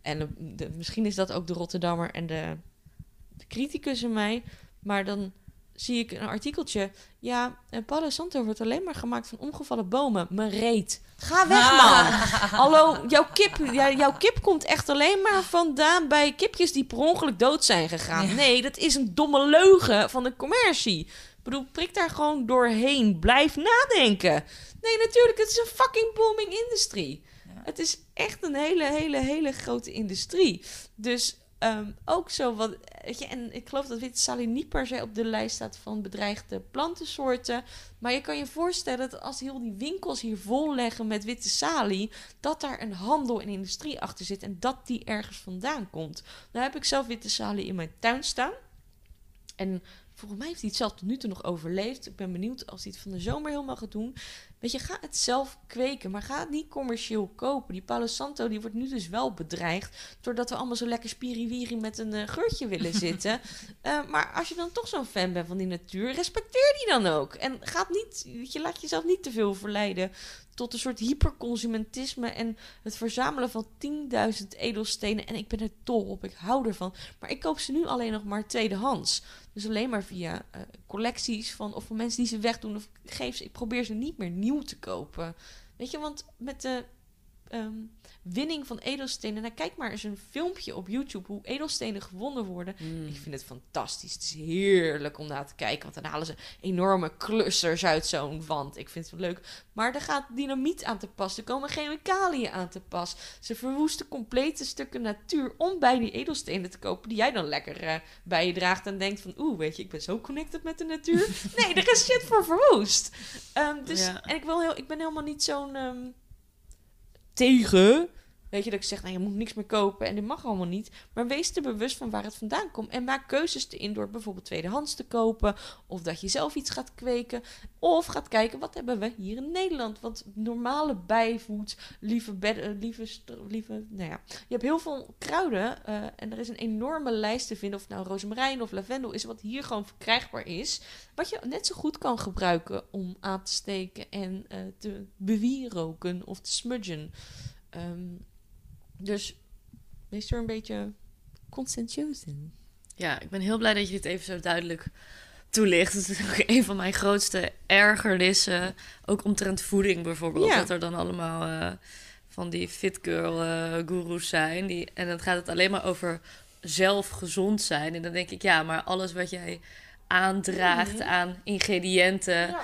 En de- de- misschien is dat ook de Rotterdammer en de, de criticus in mij. Maar dan zie ik een artikeltje. Ja, en Palo Santo wordt alleen maar gemaakt van omgevallen bomen. Mijn reet. Ga weg, man. Hallo, jouw kip, jouw kip komt echt alleen maar vandaan bij kipjes die per ongeluk dood zijn gegaan. Ja. Nee, dat is een domme leugen van de commercie. Ik bedoel, prik daar gewoon doorheen. Blijf nadenken. Nee, natuurlijk, het is een fucking booming industrie. Ja. Het is echt een hele, hele, hele grote industrie. Dus ehm, ook zo wat. Weet je, en ik geloof dat witte salie niet per se op de lijst staat van bedreigde plantensoorten. Maar je kan je voorstellen dat als heel die winkels hier vol leggen met witte salie, dat daar een handel en industrie achter zit en dat die ergens vandaan komt. Nou heb ik zelf witte salie in mijn tuin staan. En volgens mij heeft hij het tot nu toe nog overleefd. Ik ben benieuwd als hij het van de zomer helemaal gaat doen. Weet je, ga het zelf kweken, maar ga het niet commercieel kopen. Die Palo Santo die wordt nu dus wel bedreigd. Doordat we allemaal zo lekker spiriwiri met een eh, geurtje willen zitten. Eh, maar als je dan toch zo'n fan bent van die natuur, respecteer die dan ook. En gaat niet, weet je, laat jezelf niet te veel verleiden tot een soort hyperconsumentisme en het verzamelen van 10.000 edelstenen. En ik ben er dol op, ik hou ervan. Maar ik koop ze nu alleen nog maar tweedehands. Dus alleen maar via eh, collecties van of van mensen die ze wegdoen of geef ze. Ik probeer ze niet meer nieuw te kopen. Weet je, want met de ehm, winning van edelstenen. Nou, kijk maar eens een filmpje op YouTube hoe edelstenen gewonnen worden. Ik vind het fantastisch. Het is heerlijk om naar te kijken. Want dan halen ze enorme clusters uit zo'n wand. Ik vind het wel leuk. Maar er gaat dynamiet aan te pas. Er komen chemicaliën aan te pas. Ze verwoesten complete stukken natuur om bij die edelstenen te kopen. Die jij dan lekker eh, bij je draagt en denkt van... Oeh, weet je, ik ben zo connected met de natuur. nee, er is shit voor verwoest. Ehm, dus, Ja. En ik, wil heel, ik ben helemaal niet zo'n... ehm, tegen... Weet je, dat ik zeg, nou, je moet niks meer kopen en dit mag allemaal niet. Maar wees er bewust van waar het vandaan komt. En maak keuzes erin door bijvoorbeeld tweedehands te kopen. Of dat je zelf iets gaat kweken. Of gaat kijken, wat hebben we hier in Nederland? Want normale bijvoed, lieve, bed, eh, lieve, lieve, nou ja. Je hebt heel veel kruiden. eh, en er is een enorme lijst te vinden. Of nou rozemarijn of lavendel is, wat hier gewoon verkrijgbaar is. Wat je net zo goed kan gebruiken om aan te steken en eh, te bewieroken of te smudgen. Ehm, dus wees er een beetje conscientieus in. Ja, ik ben heel blij dat je dit even zo duidelijk toelicht. Het is ook een van mijn grootste ergernissen. Ook omtrent voeding bijvoorbeeld. Ja. Dat er dan allemaal eh, van die fit girl eh gurus zijn. Die, en dan gaat het alleen maar over zelf gezond zijn. En dan denk ik, ja, maar alles wat jij aandraagt Mhm. aan ingrediënten,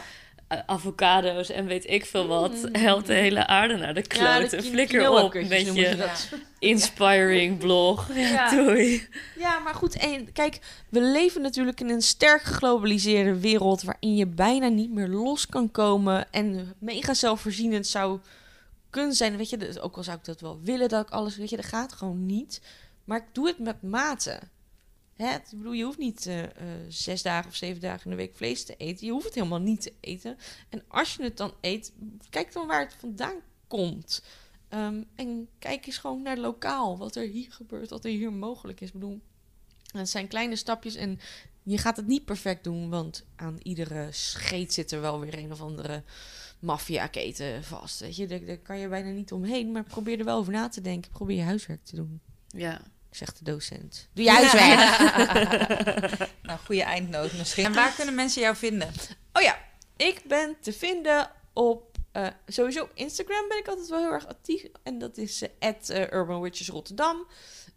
avocado's en weet ik veel wat, Mhm. helpt de hele aarde naar de kloten. Flikker op met je inspiring blog. Ja, Ja. doei. Ja, maar goed, en kijk, we leven natuurlijk in een sterk geglobaliseerde wereld waarin je bijna niet meer los kan komen en mega zelfvoorzienend zou kunnen zijn. Weet je, dus ook al zou ik dat wel willen dat ik alles, weet je, dat gaat gewoon niet. Maar ik doe het met mate. Hè? Ik bedoel, je hoeft niet eh, eh, zes dagen of zeven dagen in de week vlees te eten. Je hoeft het helemaal niet te eten. En als je het dan eet, kijk dan waar het vandaan komt. Ehm, en kijk eens gewoon naar lokaal, wat er hier gebeurt, wat er hier mogelijk is. Ik bedoel, het zijn kleine stapjes en je gaat het niet perfect doen, want aan iedere scheet zit er wel weer een of andere maffiaketen vast. Weet je, daar, kan je bijna niet omheen, maar probeer er wel over na te denken. Probeer je huiswerk te doen, Ja. Zegt de docent. Doe je huiswerk! nou, goede eindnoot misschien. En waar kunnen mensen jou vinden? Oh ja, ik ben te vinden op eh, sowieso Instagram ben ik altijd wel heel erg actief. En dat is Urban Witches Rotterdam.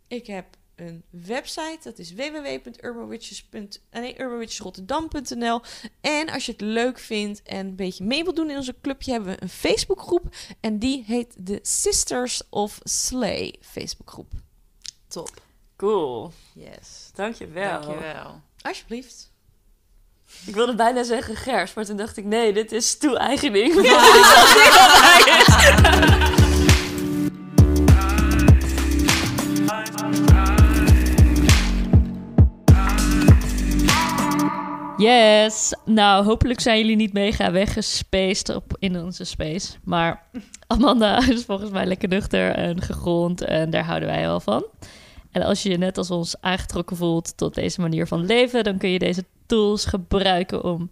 Ik heb een website, dat is www.urbanwitches. eh, Nee, urbanwitchesrotterdam.nl. En als je het leuk vindt en een beetje mee wilt doen in onze clubje, hebben we een Facebookgroep. En die heet de Sisters of Slay Facebookgroep. Top. Cool. Yes. Dankjewel. Dankjewel. Alsjeblieft. Ik wilde bijna zeggen gers, maar toen dacht ik nee, dit is toe-eigening. Yes. Nou, hopelijk zijn jullie niet mega weggespaced op in onze space. Maar Amanda is volgens mij lekker nuchter en gegrond en daar houden wij wel van. En als je je net als ons aangetrokken voelt tot deze manier van leven, dan kun je deze tools gebruiken om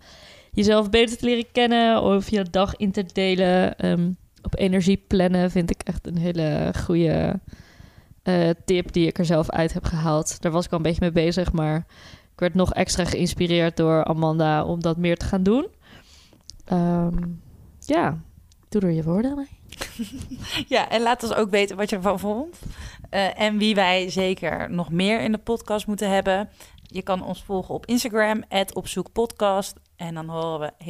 jezelf beter te leren kennen of je dag in te delen. Ehm, op energie plannen vind ik echt een hele goede eh, tip die ik er zelf uit heb gehaald. Daar was ik al een beetje mee bezig, maar ik werd nog extra geïnspireerd door Amanda om dat meer te gaan doen. Ehm, ja, doe er je woorden mee. Ja, en laat ons ook weten wat je ervan vond. Eh, en wie wij zeker nog meer in de podcast moeten hebben. Je kan ons volgen op Instagram, opzoekpodcast. En dan horen we